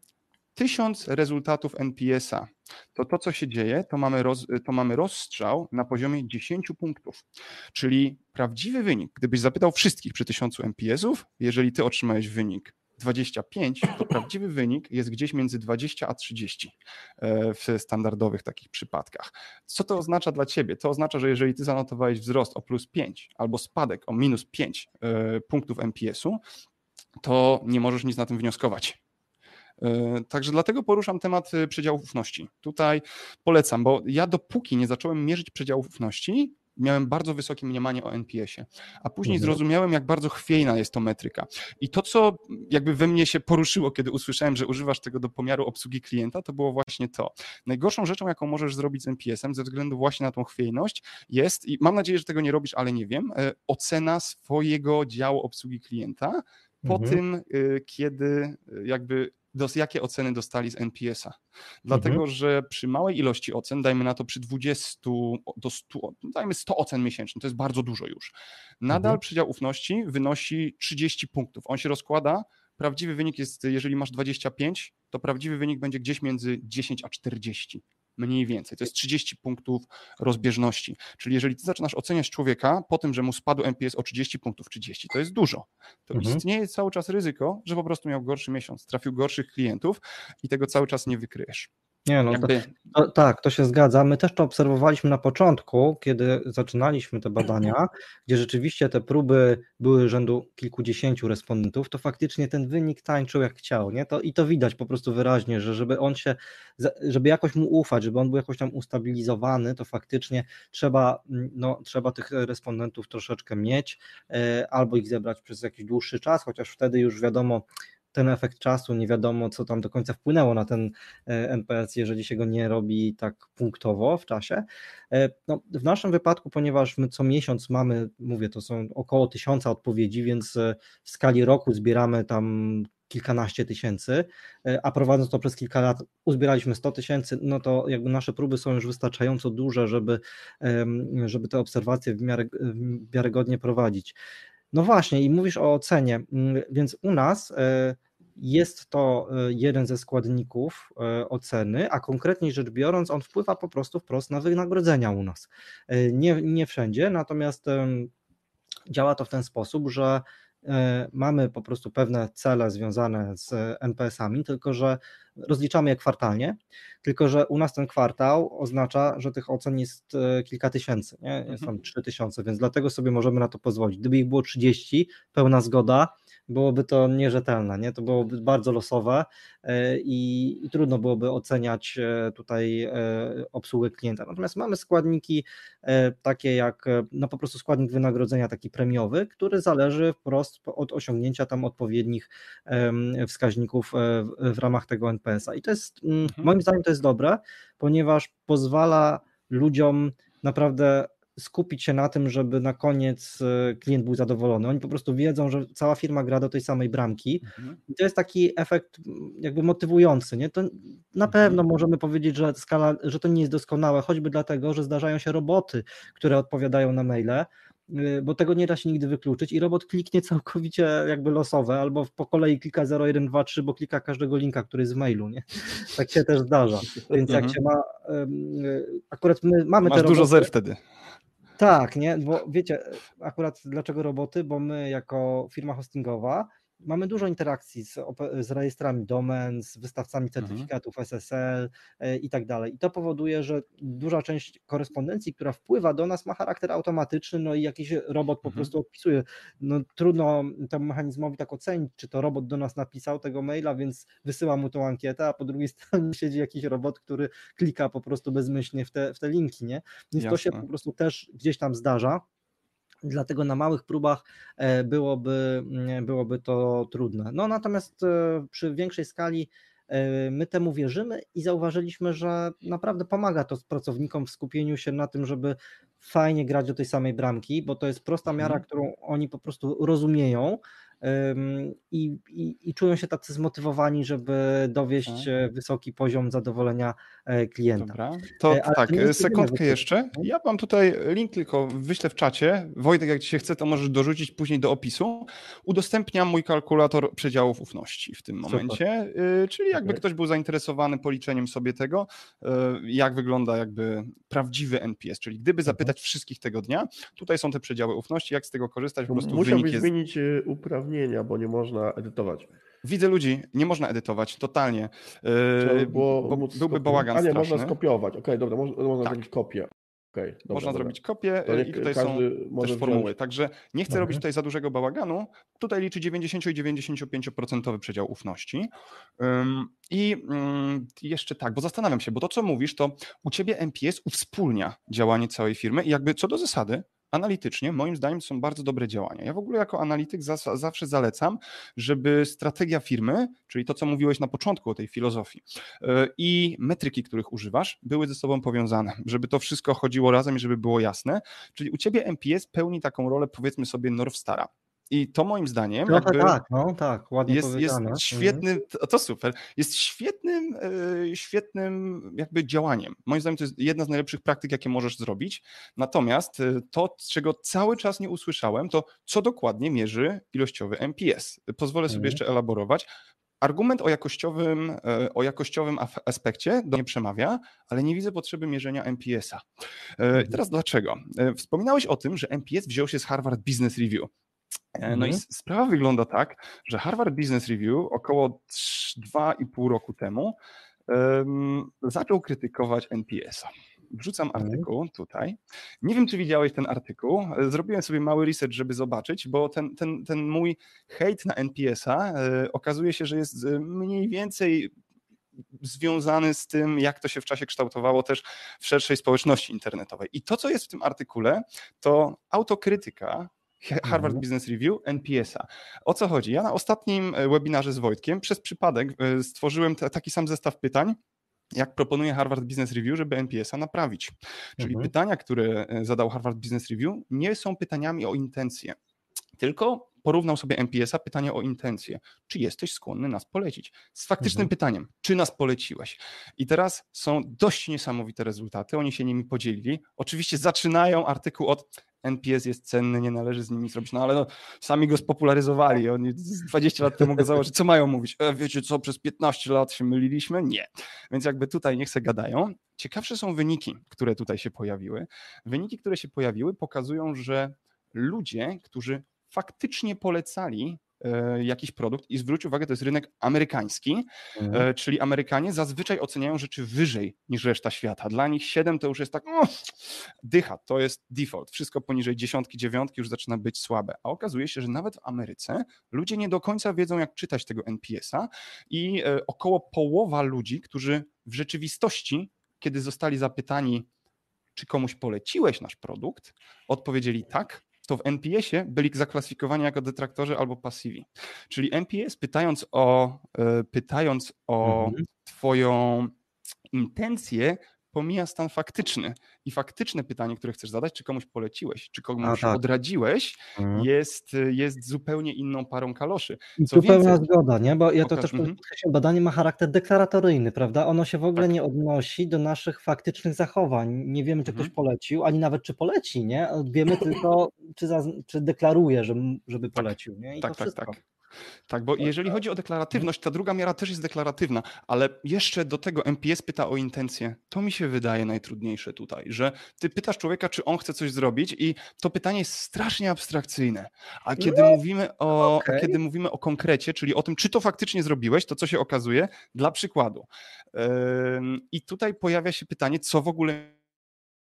tysiąc rezultatów NPS-a, to to, co się dzieje, to mamy, roz, to mamy rozstrzał na poziomie 10 punktów. Czyli prawdziwy wynik, gdybyś zapytał wszystkich przy tysiącu NPS-ów, jeżeli ty otrzymałeś wynik 25, to prawdziwy wynik jest gdzieś między 20 a 30 e, w standardowych takich przypadkach. Co to oznacza dla ciebie? To oznacza, że jeżeli ty zanotowałeś wzrost o plus 5 albo spadek o minus 5 e, punktów MPS-u, to nie możesz nic na tym wnioskować. E, także dlatego poruszam temat przedziałów ufności. Tutaj polecam, bo ja dopóki nie zacząłem mierzyć przedziałów ufności, miałem bardzo wysokie mniemanie o NPS-ie, a później mhm. zrozumiałem, jak bardzo chwiejna jest to metryka. I to, co jakby we mnie się poruszyło, kiedy usłyszałem, że używasz tego do pomiaru obsługi klienta, to było właśnie to. Najgorszą rzeczą, jaką możesz zrobić z NPS-em, ze względu właśnie na tą chwiejność, jest, i mam nadzieję, że tego nie robisz, ale nie wiem, e, ocena swojego działu obsługi klienta po mhm. tym, e, kiedy e, jakby dos, jakie oceny dostali z NPS-a. Dlatego, mhm. że przy małej ilości ocen, dajmy na to przy 20 do 100, dajmy 100 ocen miesięcznie, to jest bardzo dużo już. Nadal mhm. przedział ufności wynosi 30 punktów. On się rozkłada. Prawdziwy wynik jest, jeżeli masz 25, to prawdziwy wynik będzie gdzieś między 10 a 40 mniej więcej. To jest 30 punktów rozbieżności. Czyli jeżeli ty zaczynasz oceniać człowieka po tym, że mu spadł NPS o 30 punktów, 30, to jest dużo. To mhm. istnieje cały czas ryzyko, że po prostu miał gorszy miesiąc, trafił gorszych klientów i tego cały czas nie wykryjesz. Nie, no Jakby... to, to, tak, to się zgadza. My też to obserwowaliśmy na początku, kiedy zaczynaliśmy te badania, gdzie rzeczywiście te próby były rzędu kilkudziesięciu respondentów, to faktycznie ten wynik tańczył jak chciał, nie? To, I to widać po prostu wyraźnie, że żeby on się, żeby jakoś mu ufać, żeby on był jakoś tam ustabilizowany, to faktycznie trzeba, no, trzeba tych respondentów troszeczkę mieć, e, albo ich zebrać przez jakiś dłuższy czas, chociaż wtedy już wiadomo, ten efekt czasu, nie wiadomo, co tam do końca wpłynęło na ten e, NPS, jeżeli się go nie robi tak punktowo w czasie. E, no, w naszym wypadku, ponieważ my co miesiąc mamy, mówię, to są około tysiąca odpowiedzi, więc e, w skali roku zbieramy tam kilkanaście tysięcy, a prowadząc to przez kilka lat uzbieraliśmy 100 tysięcy, no to jakby nasze próby są już wystarczająco duże, żeby, żeby te obserwacje w miarę wiarygodnie prowadzić. No właśnie, i mówisz o ocenie, mm, więc u nas e, jest to e, jeden ze składników e, oceny, a konkretniej rzecz biorąc, on wpływa po prostu wprost na wynagrodzenia u nas. Nie, nie wszędzie, natomiast działa to w ten sposób, że mamy po prostu pewne cele związane z NPS-ami, tylko że rozliczamy je kwartalnie, tylko że u nas ten kwartał oznacza, że tych ocen jest e, kilka tysięcy, nie? jest tam mhm. trzy tysiące, więc dlatego sobie możemy na to pozwolić. Gdyby ich było 30, pełna zgoda, byłoby to nierzetelne, nie? to byłoby bardzo losowe e, i, i trudno byłoby oceniać e, tutaj e, obsługę klienta. Natomiast mamy składniki takie jak no po prostu składnik wynagrodzenia taki premiowy, który zależy wprost od osiągnięcia tam odpowiednich wskaźników w ramach tego NPS-a. I to jest, mm, mhm. moim zdaniem to jest dobre, ponieważ pozwala ludziom naprawdę skupić się na tym, żeby na koniec e, klient był zadowolony. Oni po prostu wiedzą, że cała firma gra do tej samej bramki mhm. i to jest taki efekt jakby motywujący. Nie? To na mhm. pewno możemy powiedzieć, że skala, że to nie jest doskonałe, choćby dlatego, że zdarzają się roboty, które odpowiadają na maile, y, bo tego nie da się nigdy wykluczyć i robot kliknie całkowicie jakby losowe, albo po kolei klika 0, 1, 2, 3, bo klika każdego linka, który jest w mailu, nie? Tak się też zdarza. Więc jak mhm. się ma, y, akurat my mamy Masz te roboty, dużo zer wtedy. Tak, nie, bo wiecie, akurat dlaczego roboty, bo my jako firma hostingowa mamy dużo interakcji z, z rejestrami domen, z wystawcami mhm. certyfikatów mhm. SSL e, i tak dalej. I to powoduje, że duża część korespondencji, która wpływa do nas, ma charakter automatyczny, no i jakiś robot po mhm. prostu odpisuje. No trudno temu mechanizmowi tak ocenić, czy to robot do nas napisał tego maila, więc wysyła mu tą ankietę, a po drugiej stronie siedzi jakiś robot, który klika po prostu bezmyślnie w te, w te linki, nie? Więc Jasne. to się po prostu też gdzieś tam zdarza. Dlatego na małych próbach e, byłoby, mm, byłoby to trudne. No natomiast e, przy większej skali e, my temu wierzymy i zauważyliśmy, że naprawdę pomaga to pracownikom w skupieniu się na tym, żeby fajnie grać do tej samej bramki, bo to jest prosta miara, mhm. którą oni po prostu rozumieją i, i, i, czują się tacy zmotywowani, żeby dowieść tak. wysoki poziom zadowolenia e, klienta. Dobra. To e, Ale tak, to sekundkę jeszcze. Ja mam tutaj link tylko wyślę w czacie. Wojtek, jak ci się chce, to możesz dorzucić później do opisu. Udostępniam mój kalkulator przedziałów ufności w tym momencie, Super. czyli jakby ktoś był zainteresowany policzeniem sobie tego, jak wygląda jakby prawdziwy NPS, czyli gdyby mhm. zapytać wszystkich tego dnia, tutaj są te przedziały ufności, jak z tego korzystać, po prostu Musiałbyś wynik jest... zmienić uprawnienia bo nie można edytować. Widzę ludzi, nie można edytować, totalnie. Yy, bo byłby bałagan A nie, straszny. można skopiować. Okej, okay, dobra, można, można tak. zrobić kopię. Okay, dobra, Można dobra. zrobić kopię to i tutaj są też formuły. Wziąć... Także nie chcę robić tutaj za dużego bałaganu. Tutaj liczy 90 i 95% przedział ufności. I jeszcze tak, bo zastanawiam się, bo to co mówisz, to u ciebie MPS uwspólnia działanie całej firmy i jakby co do zasady analitycznie, moim zdaniem, są bardzo dobre działania. Ja w ogóle jako analityk zawsze zalecam, żeby strategia firmy, czyli to, co mówiłeś na początku o tej filozofii e, i metryki, których używasz, były ze sobą powiązane, żeby to wszystko chodziło razem i żeby było jasne. Czyli u ciebie MPS pełni taką rolę, powiedzmy sobie, Northstara. I to moim zdaniem Trochę tak, no tak, ładnie jest, jest świetnym, mhm. to super, jest świetnym, e, świetnym jakby działaniem. Moim zdaniem to jest jedna z najlepszych praktyk, jakie możesz zrobić. Natomiast e, to, czego cały czas nie usłyszałem, to co dokładnie mierzy ilościowy MPS. Pozwolę sobie mhm. jeszcze elaborować. Argument o jakościowym, e, o jakościowym aspekcie do mnie przemawia, ale nie widzę potrzeby mierzenia MPS-a. Mhm. Teraz dlaczego? Wspominałeś o tym, że MPS wziął się z Harvard Business Review. E, no mhm. i sprawa wygląda tak, że Harvard Business Review około 2,5 roku temu um, zaczął krytykować NPS-a. Wrzucam mhm. artykuł tutaj. Nie wiem, czy widziałeś ten artykuł. E, zrobiłem sobie mały research, żeby zobaczyć, bo ten, ten, ten mój hejt na NPS-a e, okazuje się, że jest mniej więcej związany z tym, jak to się w czasie kształtowało też w szerszej społeczności internetowej. I to, co jest w tym artykule, to autokrytyka Harvard mhm. Business Review NPS-a. O co chodzi? Ja na ostatnim e, webinarze z Wojtkiem przez przypadek e, stworzyłem taki sam zestaw pytań, jak proponuje Harvard Business Review, żeby NPS-a naprawić. Czyli mhm. pytania, które e, zadał Harvard Business Review, nie są pytaniami o intencje, tylko porównał sobie NPS-a pytanie o intencje. Czy jesteś skłonny nas polecić? Z faktycznym mhm. pytaniem, czy nas poleciłeś? I teraz są dość niesamowite rezultaty, oni się nimi podzielili. Oczywiście zaczynają artykuł od NPS jest cenny, nie należy z nimi zrobić, no ale no, sami go spopularyzowali, oni 20 lat temu go założyli, co mają mówić? E, wiecie co, przez 15 lat się myliliśmy? Nie. Więc jakby tutaj niech se gadają. Ciekawsze są wyniki, które tutaj się pojawiły. Wyniki, które się pojawiły pokazują, że ludzie, którzy faktycznie polecali jakiś produkt i zwróć uwagę, to jest rynek amerykański, Mhm. e, czyli Amerykanie zazwyczaj oceniają rzeczy wyżej niż reszta świata. Dla nich 7 to już jest tak, o, dycha, to jest default. Wszystko poniżej dziesiątki, dziewiątki już zaczyna być słabe. A okazuje się, że nawet w Ameryce ludzie nie do końca wiedzą, jak czytać tego NPS-a i e, około połowa ludzi, którzy w rzeczywistości, kiedy zostali zapytani, czy komuś poleciłeś nasz produkt, odpowiedzieli tak, to w NPS-ie byli zaklasyfikowani jako detraktorzy albo pasywi. Czyli NPS pytając o, e, pytając o Mhm. twoją intencję, pomija stan faktyczny. I faktyczne pytanie, które chcesz zadać, czy komuś poleciłeś, czy komuś tak. odradziłeś, Mhm. jest, jest zupełnie inną parą kaloszy. I Co tu pełna więcej- zgoda, nie? Bo ja to też mhm. podkreślam, badanie ma charakter deklaratoryjny, prawda? Ono się w ogóle Tak. nie odnosi do naszych faktycznych zachowań. Nie wiemy, czy Mhm. ktoś polecił, ani nawet czy poleci, nie? Wiemy tylko, czy, czy deklaruje, że, żeby polecił, nie? I tak, to tak, wszystko. tak. Tak, bo jeżeli chodzi o deklaratywność, ta druga miara też jest deklaratywna, ale jeszcze do tego MPS pyta o intencję. To mi się wydaje najtrudniejsze tutaj, że ty pytasz człowieka, czy on chce coś zrobić i to pytanie jest strasznie abstrakcyjne. A kiedy mówimy o, okej. a kiedy mówimy o konkrecie, czyli o tym, czy to faktycznie zrobiłeś, to co się okazuje? Dla przykładu. Ym, I tutaj pojawia się pytanie, co w ogóle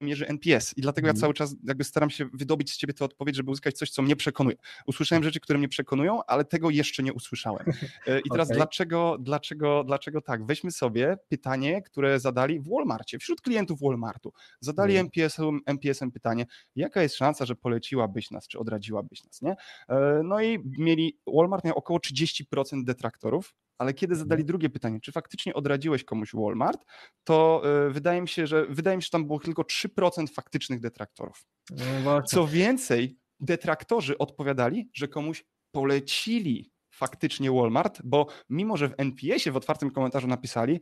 mierzy NPS i dlatego ja Mhm. cały czas jakby staram się wydobyć z ciebie tę odpowiedź, żeby uzyskać coś, co mnie przekonuje. Usłyszałem rzeczy, które mnie przekonują, ale tego jeszcze nie usłyszałem. E, I teraz Okej. dlaczego, dlaczego, dlaczego tak? Weźmy sobie pytanie, które zadali w Walmarcie, wśród klientów Walmartu. Zadali Mhm. MPS-em, MPS-em pytanie, jaka jest szansa, że poleciłabyś nas, czy odradziłabyś nas, nie? E, No i mieli, Walmart miał około 30% detraktorów, ale kiedy zadali drugie pytanie, czy faktycznie odradziłeś komuś Walmart, to e, wydaje mi się, że wydaje mi się, że tam było tylko 3% faktycznych detraktorów. No. Co więcej, detraktorzy odpowiadali, że komuś polecili faktycznie Walmart, bo mimo, że w NPS-ie w otwartym komentarzu napisali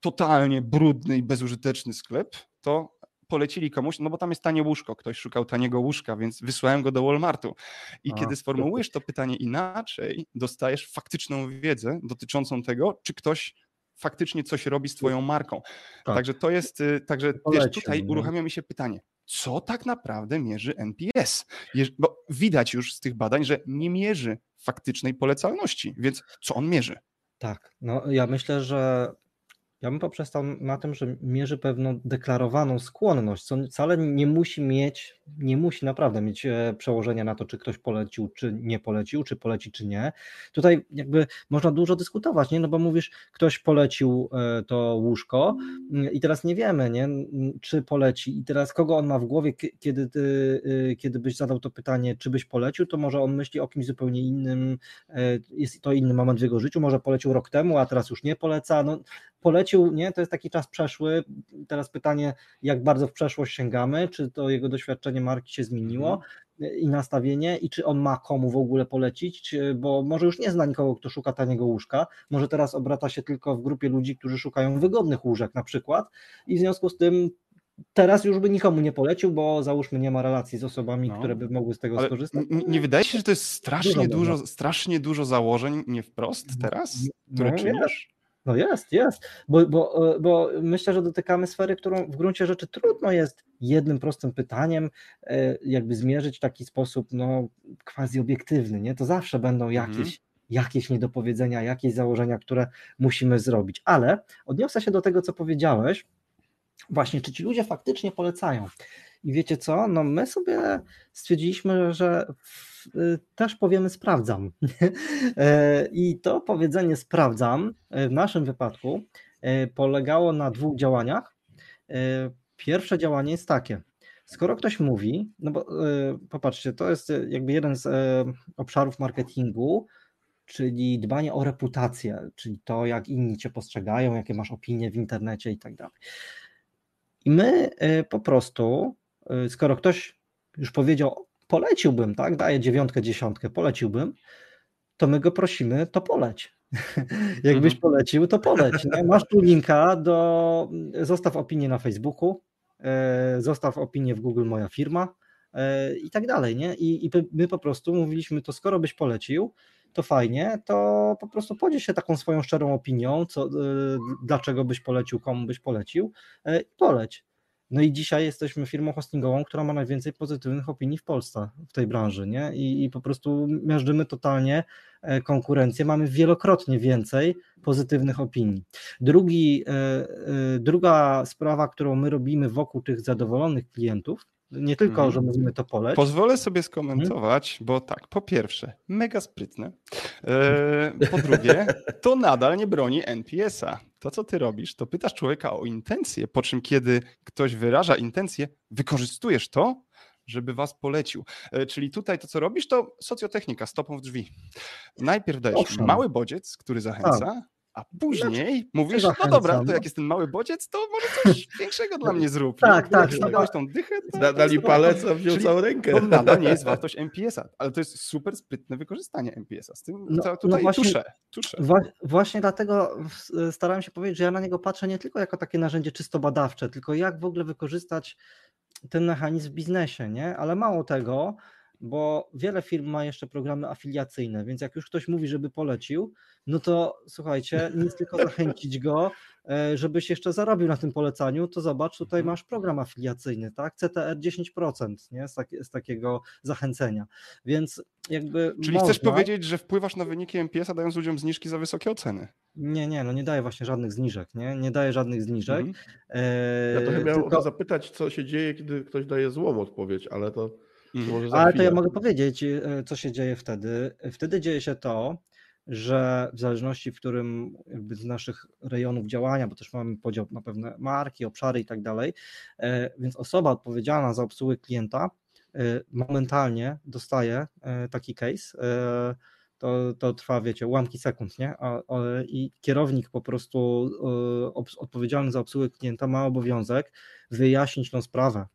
totalnie brudny i bezużyteczny sklep, to polecili komuś, no bo tam jest tanie łóżko, ktoś szukał taniego łóżka, więc wysłałem go do Walmartu. I A, kiedy sformułujesz to pytanie inaczej, dostajesz faktyczną wiedzę dotyczącą tego, czy ktoś faktycznie coś robi z twoją marką. Tak. Także to jest, y, także wiesz, tutaj nie? uruchamia mi się pytanie, co tak naprawdę mierzy NPS? Bo widać już z tych badań, że nie mierzy faktycznej polecalności, więc co on mierzy? Tak, no ja myślę, że ja bym poprzestał na tym, że mierzy pewną deklarowaną skłonność, co wcale nie musi mieć, nie musi naprawdę mieć e, przełożenia na to, czy ktoś polecił, czy nie polecił, czy poleci, czy nie. Tutaj jakby można dużo dyskutować, nie? No bo mówisz, ktoś polecił e, to łóżko mm, i teraz nie wiemy, nie? Mm, Czy poleci i teraz kogo on ma w głowie, kie- kiedy ty, y, kiedy byś zadał to pytanie, czy byś polecił, to może on myśli o kimś zupełnie innym, e, jest to inny moment w jego życiu, może polecił rok temu, a teraz już nie poleca, no polecił, nie, to jest taki czas przeszły, teraz pytanie, jak bardzo w przeszłość sięgamy, czy to jego doświadczenie marki się zmieniło? I nastawienie? I czy on ma komu w ogóle polecić, bo może już nie zna nikogo, kto szuka taniego łóżka, może teraz obraca się tylko w grupie ludzi, którzy szukają wygodnych łóżek na przykład. I w związku z tym teraz już by nikomu nie polecił, bo załóżmy nie ma relacji z osobami, No. które by mogły z tego Ale skorzystać. nie wydaje się, że to jest strasznie Dużo dużo, strasznie dużo założeń, nie wprost teraz, które No, czynisz? No jest, jest, bo, bo, bo myślę, że dotykamy sfery, którą w gruncie rzeczy trudno jest jednym prostym pytaniem e, jakby zmierzyć w taki sposób no quasi obiektywny, nie? To zawsze będą Mhm. jakieś, jakieś niedopowiedzenia, jakieś założenia, które musimy zrobić, ale odniosę się do tego, co powiedziałeś, właśnie, czy ci ludzie faktycznie polecają. I wiecie co? No my sobie stwierdziliśmy, że y, też powiemy sprawdzam. E, I to powiedzenie sprawdzam e, w naszym wypadku e, polegało na dwóch działaniach. Pierwsze działanie jest takie. Skoro ktoś mówi, no bo popatrzcie, to jest jakby jeden z obszarów marketingu, czyli dbanie o reputację, czyli to, jak inni cię postrzegają, jakie masz opinie w internecie i tak dalej. I my y, po prostu, y, skoro ktoś już powiedział, poleciłbym, tak, daję dziewiątkę, dziesiątkę, poleciłbym, to my go prosimy, to poleć. Jakbyś Mhm. polecił, to poleć. Nie? Masz tu linka do, zostaw opinię na Facebooku, e, zostaw opinię w Google Moja Firma e, i tak dalej, nie? I, I my po prostu mówiliśmy, to skoro byś polecił, to fajnie, to po prostu podziel się taką swoją szczerą opinią, co, dlaczego byś polecił, komu byś polecił i poleć. No i dzisiaj jesteśmy firmą hostingową, która ma najwięcej pozytywnych opinii w Polsce w tej branży, nie? I, i po prostu miażdżymy totalnie e, konkurencję, mamy wielokrotnie więcej pozytywnych opinii. Drugi, e, e, druga sprawa, którą my robimy wokół tych zadowolonych klientów, nie tylko, Mhm. że mówimy to poleć. Pozwolę sobie skomentować, bo tak, po pierwsze, mega sprytne. E, po drugie, to nadal nie broni NPS-a. To, co ty robisz, to pytasz człowieka o intencje, po czym kiedy ktoś wyraża intencje, wykorzystujesz to, żeby was polecił. E, Czyli tutaj to, co robisz, to socjotechnika, stopą w drzwi. Najpierw dajesz Owszem. mały bodziec, który zachęca, a później mówisz, no dobra, to no. jak jest ten mały bodziec, to może coś większego dla mnie zrób. Tak, nie? tak, Jak no. dałeś tą dychę, to, Da, to dali palec, a wziął całą rękę. to nadal nie jest wartość MPS-a, ale to jest super sprytne wykorzystanie MPS-a. Z tym No- to no tutaj właśnie- tuszę, tuszę. Wa- Właśnie dlatego starałem się powiedzieć, że ja na niego patrzę nie tylko jako takie narzędzie czysto badawcze, tylko jak w ogóle wykorzystać ten mechanizm w biznesie, nie? Ale mało tego, bo wiele firm ma jeszcze programy afiliacyjne, więc jak już ktoś mówi, żeby polecił, no to słuchajcie, nic tylko zachęcić go, e, żebyś jeszcze zarobił na tym polecaniu, to zobacz, tutaj Mhm. masz program afiliacyjny, tak? CTR 10%, nie? Z, tak, z takiego zachęcenia. Więc jakby Czyli chcesz można- powiedzieć, że wpływasz na wyniki MPS-a dając ludziom zniżki za wysokie oceny? Nie, nie, no nie daje właśnie żadnych zniżek, nie? Nie daje żadnych zniżek. Mhm. e, Ja trochę miałem o tylko- to zapytać, co się dzieje, kiedy ktoś daje złą odpowiedź, ale to Ale to ja mogę powiedzieć, e, co się dzieje wtedy. Wtedy dzieje się to, że w zależności w którym jakby z naszych rejonów działania, bo też mamy podział na pewne marki, obszary i tak dalej, e, więc osoba odpowiedzialna za obsługę klienta e, momentalnie dostaje taki case. To, to trwa, wiecie, ułamki sekund, nie? A, a, I kierownik po prostu odpowiedzialny za obsługę klienta ma obowiązek wyjaśnić tą sprawę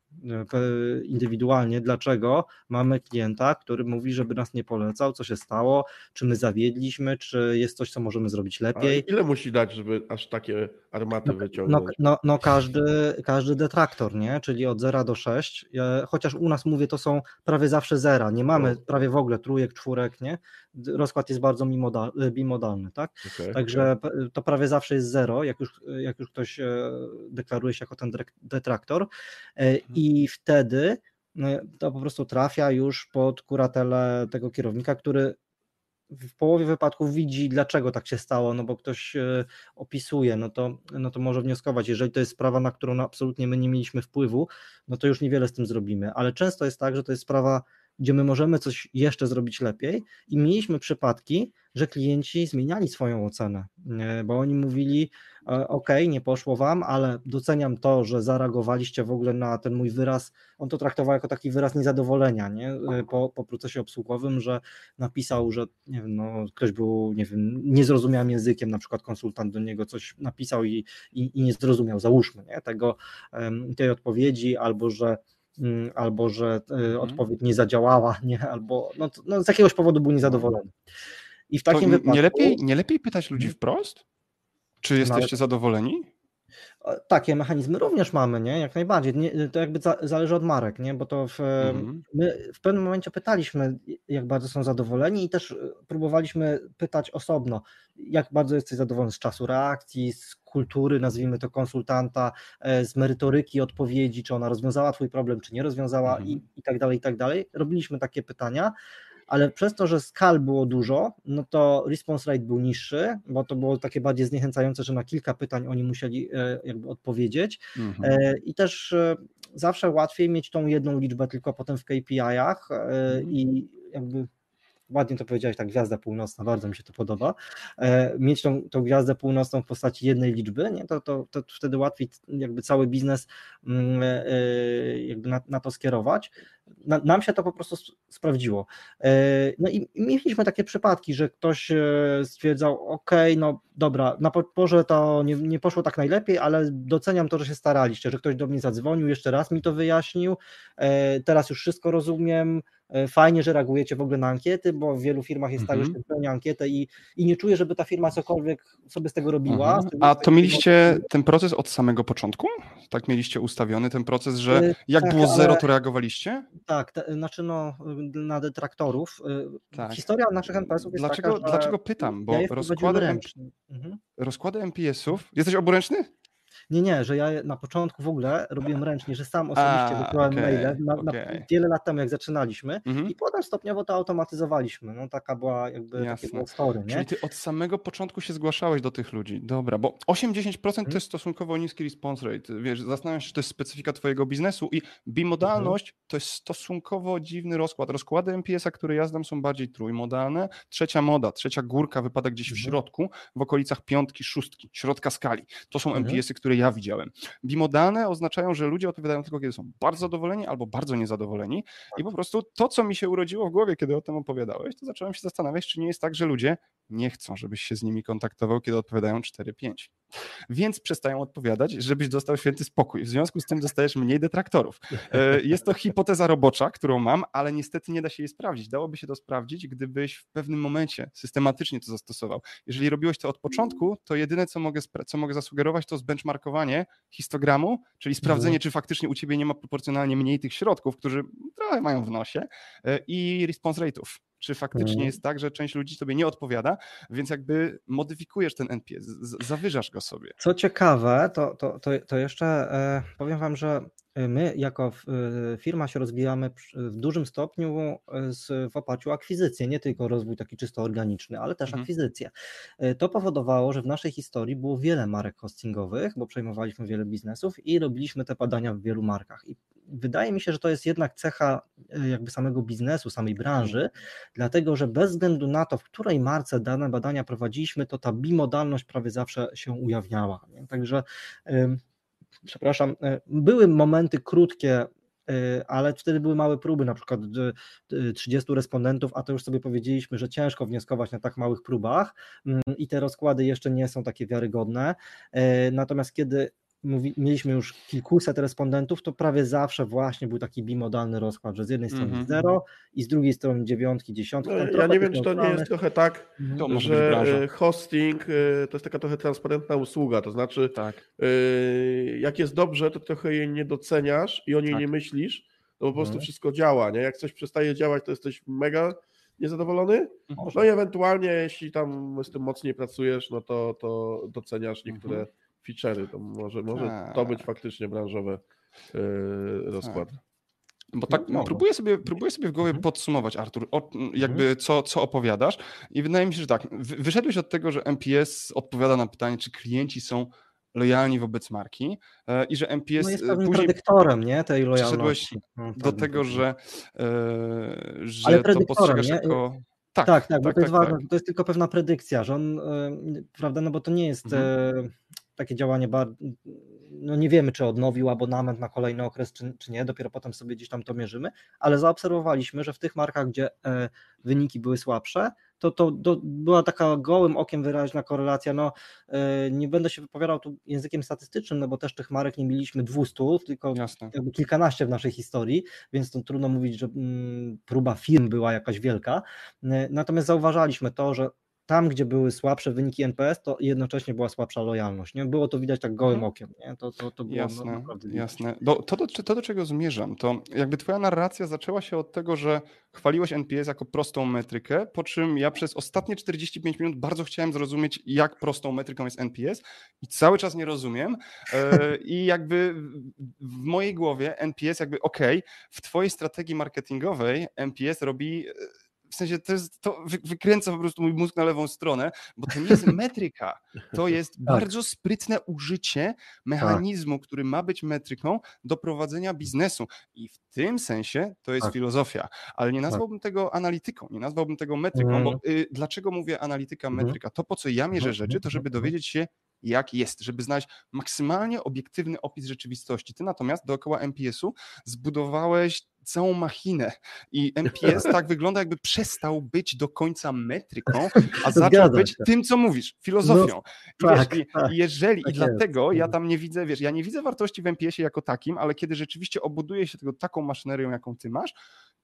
indywidualnie, dlaczego mamy klienta, który mówi, żeby nas nie polecał, co się stało, czy my zawiedliśmy, czy jest coś, co możemy zrobić A lepiej. ile musi dać, żeby aż takie armaty No, wyciągnąć? no, no każdy, każdy detraktor, nie? Czyli od 0 do 6, e, chociaż u nas mówię, to są prawie zawsze zera, nie mamy No. prawie w ogóle trójek, czwórek, nie? Rozkład jest bardzo bimoda- bimodalny, tak? Okej, Także to prawie zawsze jest zero, jak już, jak już ktoś e, deklaruje się jako ten detraktor E, i wtedy e, to po prostu trafia już pod kuratelę tego kierownika, który w połowie wypadków widzi, dlaczego tak się stało, no bo ktoś e, opisuje, no to, no to może wnioskować. Jeżeli to jest sprawa, na którą absolutnie my nie mieliśmy wpływu, no to już niewiele z tym zrobimy. Ale często jest tak, że to jest sprawa, gdzie my możemy coś jeszcze zrobić lepiej i mieliśmy przypadki, że klienci zmieniali swoją ocenę, bo oni mówili, e, ok, nie poszło wam, ale doceniam to, że zareagowaliście w ogóle na ten mój wyraz, on to traktował jako taki wyraz niezadowolenia nie? E, Po, po procesie obsługowym, że napisał, że nie wiem, no, ktoś był, nie wiem, niezrozumiałym językiem, na przykład konsultant do niego coś napisał i, i, i nie zrozumiał, załóżmy, nie? Tego, tej odpowiedzi, albo że albo że e, odpowiedź nie zadziałała, nie? albo no, to- no, z jakiegoś powodu był niezadowolony. I w To takim n- wypadku. nie, lepiej, nie lepiej pytać ludzi wprost? Czy ale- jesteście zadowoleni? Takie mechanizmy również mamy, nie? Jak najbardziej. Nie, to jakby za, zależy od marek, nie? Bo to w, Mhm. my w pewnym momencie pytaliśmy, jak bardzo są zadowoleni, i też e, próbowaliśmy pytać osobno, jak bardzo jesteś zadowolony z czasu reakcji, z kultury, nazwijmy to konsultanta, e, z merytoryki odpowiedzi, czy ona rozwiązała Twój problem, czy nie rozwiązała, Mhm. i, i tak dalej, i tak dalej. Robiliśmy takie pytania. Ale przez to, że skal było dużo, no to response rate był niższy, bo to było takie bardziej zniechęcające, że na kilka pytań oni musieli e, jakby odpowiedzieć. Mhm. E, I też e, zawsze łatwiej mieć tą jedną liczbę tylko potem w KPI-ach Mhm. i jakby ładnie to powiedziałeś, tak gwiazda północna, bardzo mi się to podoba, mieć tą, tą gwiazdę północną w postaci jednej liczby, nie? To, to, to wtedy łatwiej jakby cały biznes mm, jakby na, na to skierować. Na, nam się to po prostu sprawdziło. E, No i i mieliśmy takie przypadki, że ktoś e, stwierdzał, ok, no dobra, na porze to nie, nie poszło tak najlepiej, ale doceniam to, że się staraliście, że ktoś do mnie zadzwonił, jeszcze raz mi to wyjaśnił, e, teraz już wszystko rozumiem, fajnie, że reagujecie w ogóle na ankiety, bo w wielu firmach jest tak, że Mhm. się wypełnia ankietę i, i nie czuję, żeby ta firma cokolwiek sobie z tego robiła. Mhm. A to tego- mieliście ten proces od samego początku? Tak mieliście ustawiony ten proces, że jak tak, było zero, to reagowaliście? Tak, te, znaczy no, na detraktorów. y, Tak. Historia naszych NPS-ów jest Dlaczego, taka, dlaczego pytam? Bo ja rozkłady, rozkłady MPS-ów. Jesteś oburęczny? Nie, nie, że ja na początku w ogóle robiłem ręcznie, że sam osobiście A, wysyłałem okej, maile na, na wiele lat temu, jak zaczynaliśmy Mhm. i potem stopniowo to automatyzowaliśmy. No taka była jakby takie Jasne. było story, nie? Czyli ty od samego początku się zgłaszałeś do tych ludzi. Dobra, bo 8-10% Mhm. to jest stosunkowo niski response rate. Wiesz, zastanawiam się, czy to jest specyfika twojego biznesu i bimodalność Mhm. to jest stosunkowo dziwny rozkład. Rozkłady MPS-a, które ja znam są bardziej trójmodalne. Trzecia moda, trzecia górka wypada gdzieś w Mhm. środku, w okolicach piątki, szóstki, środka skali. To są Mhm. MPS-y, które ja widziałem. Bimodalne oznaczają, że ludzie odpowiadają tylko, kiedy są bardzo zadowoleni albo bardzo niezadowoleni i po prostu to, co mi się urodziło w głowie, kiedy o tym opowiadałeś, to zacząłem się zastanawiać, czy nie jest tak, że ludzie nie chcą, żebyś się z nimi kontaktował, kiedy odpowiadają 4-5. Więc przestają odpowiadać, żebyś dostał święty spokój. W związku z tym dostajesz mniej detraktorów. E, Jest to hipoteza robocza, którą mam, ale niestety nie da się jej sprawdzić. Dałoby się to sprawdzić, gdybyś w pewnym momencie systematycznie to zastosował. Jeżeli robiłeś to od początku, to jedyne, co mogę, co mogę zasugerować, to zbenchmarkowanie histogramu, czyli sprawdzenie, czy faktycznie u ciebie nie ma proporcjonalnie mniej tych środków, którzy trochę mają w nosie, e, i response rate'ów. Czy faktycznie Mhm. jest tak, że część ludzi tobie nie odpowiada, więc jakby modyfikujesz ten NPS, zawyżasz go sobie. Co ciekawe, to, to, to, to jeszcze e, powiem Wam, że my jako e, firma się rozwijamy w dużym stopniu e, z, w oparciu o akwizycję, nie tylko rozwój taki czysto organiczny, ale też Mhm. akwizycję. E, To powodowało, że w naszej historii było wiele marek hostingowych, bo przejmowaliśmy wiele biznesów i robiliśmy te badania w wielu markach. I wydaje mi się, że to jest jednak cecha e, jakby samego biznesu, samej branży, dlatego że bez względu na to, w której marce dane badania prowadziliśmy, to ta bimodalność prawie zawsze się ujawniała. Nie? Także, przepraszam, y, były momenty krótkie, y, ale wtedy były małe próby, na przykład y, y, 30 respondentów, a to już sobie powiedzieliśmy, że ciężko wnioskować na tak małych próbach mm, i te rozkłady jeszcze nie są takie wiarygodne. Natomiast kiedy mówi, mieliśmy już kilkuset respondentów, to prawie zawsze właśnie był taki bimodalny rozkład, że z jednej strony Mhm. zero i z drugiej strony dziewiątki, dziesiątki. No, ja nie wiem, czy to nie jest trochę tak, To może być że hosting e, to jest taka trochę transparentna usługa, to znaczy Tak. e, jak jest dobrze, to trochę jej nie doceniasz i o niej Tak. nie myślisz, to po prostu Mhm. wszystko działa, nie? Jak coś przestaje działać, to jesteś mega niezadowolony, Mhm. no i ewentualnie jeśli tam z tym mocniej pracujesz, no to, to doceniasz niektóre feature'y, to może, może to Tak. być faktycznie branżowy e, rozkład. Bo tak No, mogło. próbuję, sobie, próbuję sobie w głowie Mhm. podsumować, Artur, o, jakby co, co opowiadasz. I wydaje mi się, że tak, wy- wyszedłeś od tego, że MPS odpowiada na pytanie, czy klienci są lojalni wobec marki e, i że MPS No jest e, pewnym później predyktorem nie, tej lojalności. No, do tak tego, że, e, że Ale to postrzegasz nie? jako... Tak, Tak, tak, bo to jest tak, ważne, to jest tylko pewna predykcja, że on, e, prawda, no bo to nie jest Mhm. Takie działanie, bar- no nie wiemy, czy odnowił abonament na kolejny okres, czy, czy nie, dopiero potem sobie gdzieś tam to mierzymy, ale zaobserwowaliśmy, że w tych markach, gdzie e, wyniki były słabsze, to, to, to była taka gołym okiem wyraźna korelacja, no e, nie będę się wypowiadał tu językiem statystycznym, no bo też tych marek nie mieliśmy 200, tylko Jasne. jakby kilkanaście w naszej historii, więc to trudno mówić, że mm, próba firm była jakaś wielka. E, Natomiast zauważaliśmy to, że tam, gdzie były słabsze wyniki NPS, to jednocześnie była słabsza lojalność. Nie? Było to widać tak gołym Mhm. okiem. Nie? To, to, to było Jasne, no, naprawdę widać. jasne. Do, to, do, to, do czego zmierzam, to jakby twoja narracja zaczęła się od tego, że chwaliłeś NPS jako prostą metrykę, po czym ja przez ostatnie 45 minut bardzo chciałem zrozumieć, jak prostą metryką jest NPS i cały czas nie rozumiem e, i jakby w- w mojej głowie NPS jakby ok, w twojej strategii marketingowej NPS robi e, w sensie to, jest, to wy- wykręca po prostu mój mózg na lewą stronę, bo to nie jest metryka, to jest bardzo sprytne użycie mechanizmu, który ma być metryką do prowadzenia biznesu. I w tym sensie to jest Tak. filozofia, ale nie nazwałbym tego analityką, nie nazwałbym tego metryką, Mhm. bo y, dlaczego mówię analityka, Mhm. metryka? To, po co ja mierzę Mhm, rzeczy, to mhm, żeby mhm. dowiedzieć się, jak jest, żeby znaleźć maksymalnie obiektywny opis rzeczywistości. Ty natomiast dookoła MPS-u zbudowałeś całą machinę i MPS tak wygląda, jakby przestał być do końca metryką, a zaczął Zgadza być się. tym, co mówisz, filozofią. I, tak, wiesz, tak, jeżeli, tak i dlatego ja Mhm. tam nie widzę, wiesz, ja nie widzę wartości w MPS-ie jako takim, ale kiedy rzeczywiście obuduje się tego taką maszynerią, jaką ty masz,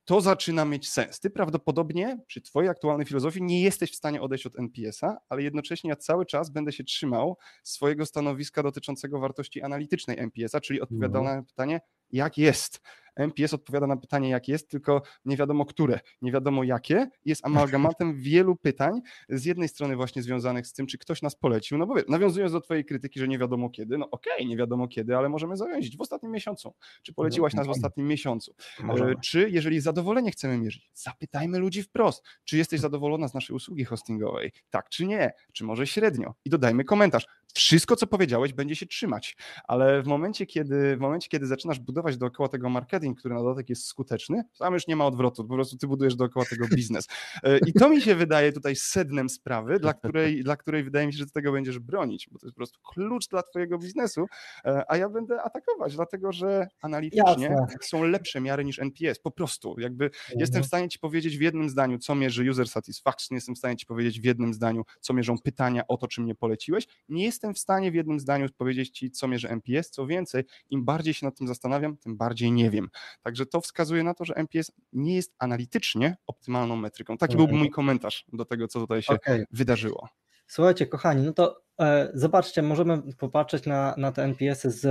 to zaczyna mieć sens. Ty prawdopodobnie przy twojej aktualnej filozofii nie jesteś w stanie odejść od NPS-a, ale jednocześnie ja cały czas będę się trzymał swojego stanowiska dotyczącego wartości analitycznej NPS-a, czyli odpowiadał Mhm. na pytanie, jak jest. NPS odpowiada na pytanie, jak jest, tylko nie wiadomo które, nie wiadomo jakie. Jest amalgamatem wielu pytań, z jednej strony właśnie związanych z tym, czy ktoś nas polecił, no bo nawiązując do twojej krytyki, że nie wiadomo kiedy, no okej, okay, nie wiadomo kiedy, ale możemy zawiązać w ostatnim miesiącu. Czy poleciłaś nas w ostatnim miesiącu? Możemy. Czy jeżeli zadowolenie chcemy mierzyć, zapytajmy ludzi wprost, czy jesteś zadowolona z naszej usługi hostingowej? Tak czy nie? Czy może średnio? I dodajmy komentarz. Wszystko, co powiedziałeś, będzie się trzymać, ale w momencie, kiedy, w momencie, kiedy zaczynasz budować dookoła tego marketing, który na dodatek jest skuteczny, tam już nie ma odwrotu, po prostu ty budujesz dookoła tego biznes. E, I to mi się wydaje tutaj sednem sprawy, dla której, dla której wydaje mi się, że ty tego będziesz bronić, bo to jest po prostu klucz dla twojego biznesu, e, a ja będę atakować, dlatego że analitycznie Jasne. są lepsze miary niż NPS, po prostu. Jakby mhm. jestem w stanie ci powiedzieć w jednym zdaniu, co mierzy user satisfaction, jestem w stanie ci powiedzieć w jednym zdaniu, co mierzą pytania o to, czy mnie poleciłeś. Nie jestem w stanie w jednym zdaniu powiedzieć ci, co mierzy NPS, co więcej, im bardziej się nad tym zastanawiam, tym bardziej nie wiem. Także to wskazuje na to, że NPS nie jest analitycznie optymalną metryką. Taki byłby mój komentarz do tego, co tutaj się okay. wydarzyło. Słuchajcie, kochani, no to zobaczcie, możemy popatrzeć na, na te NPS-y z,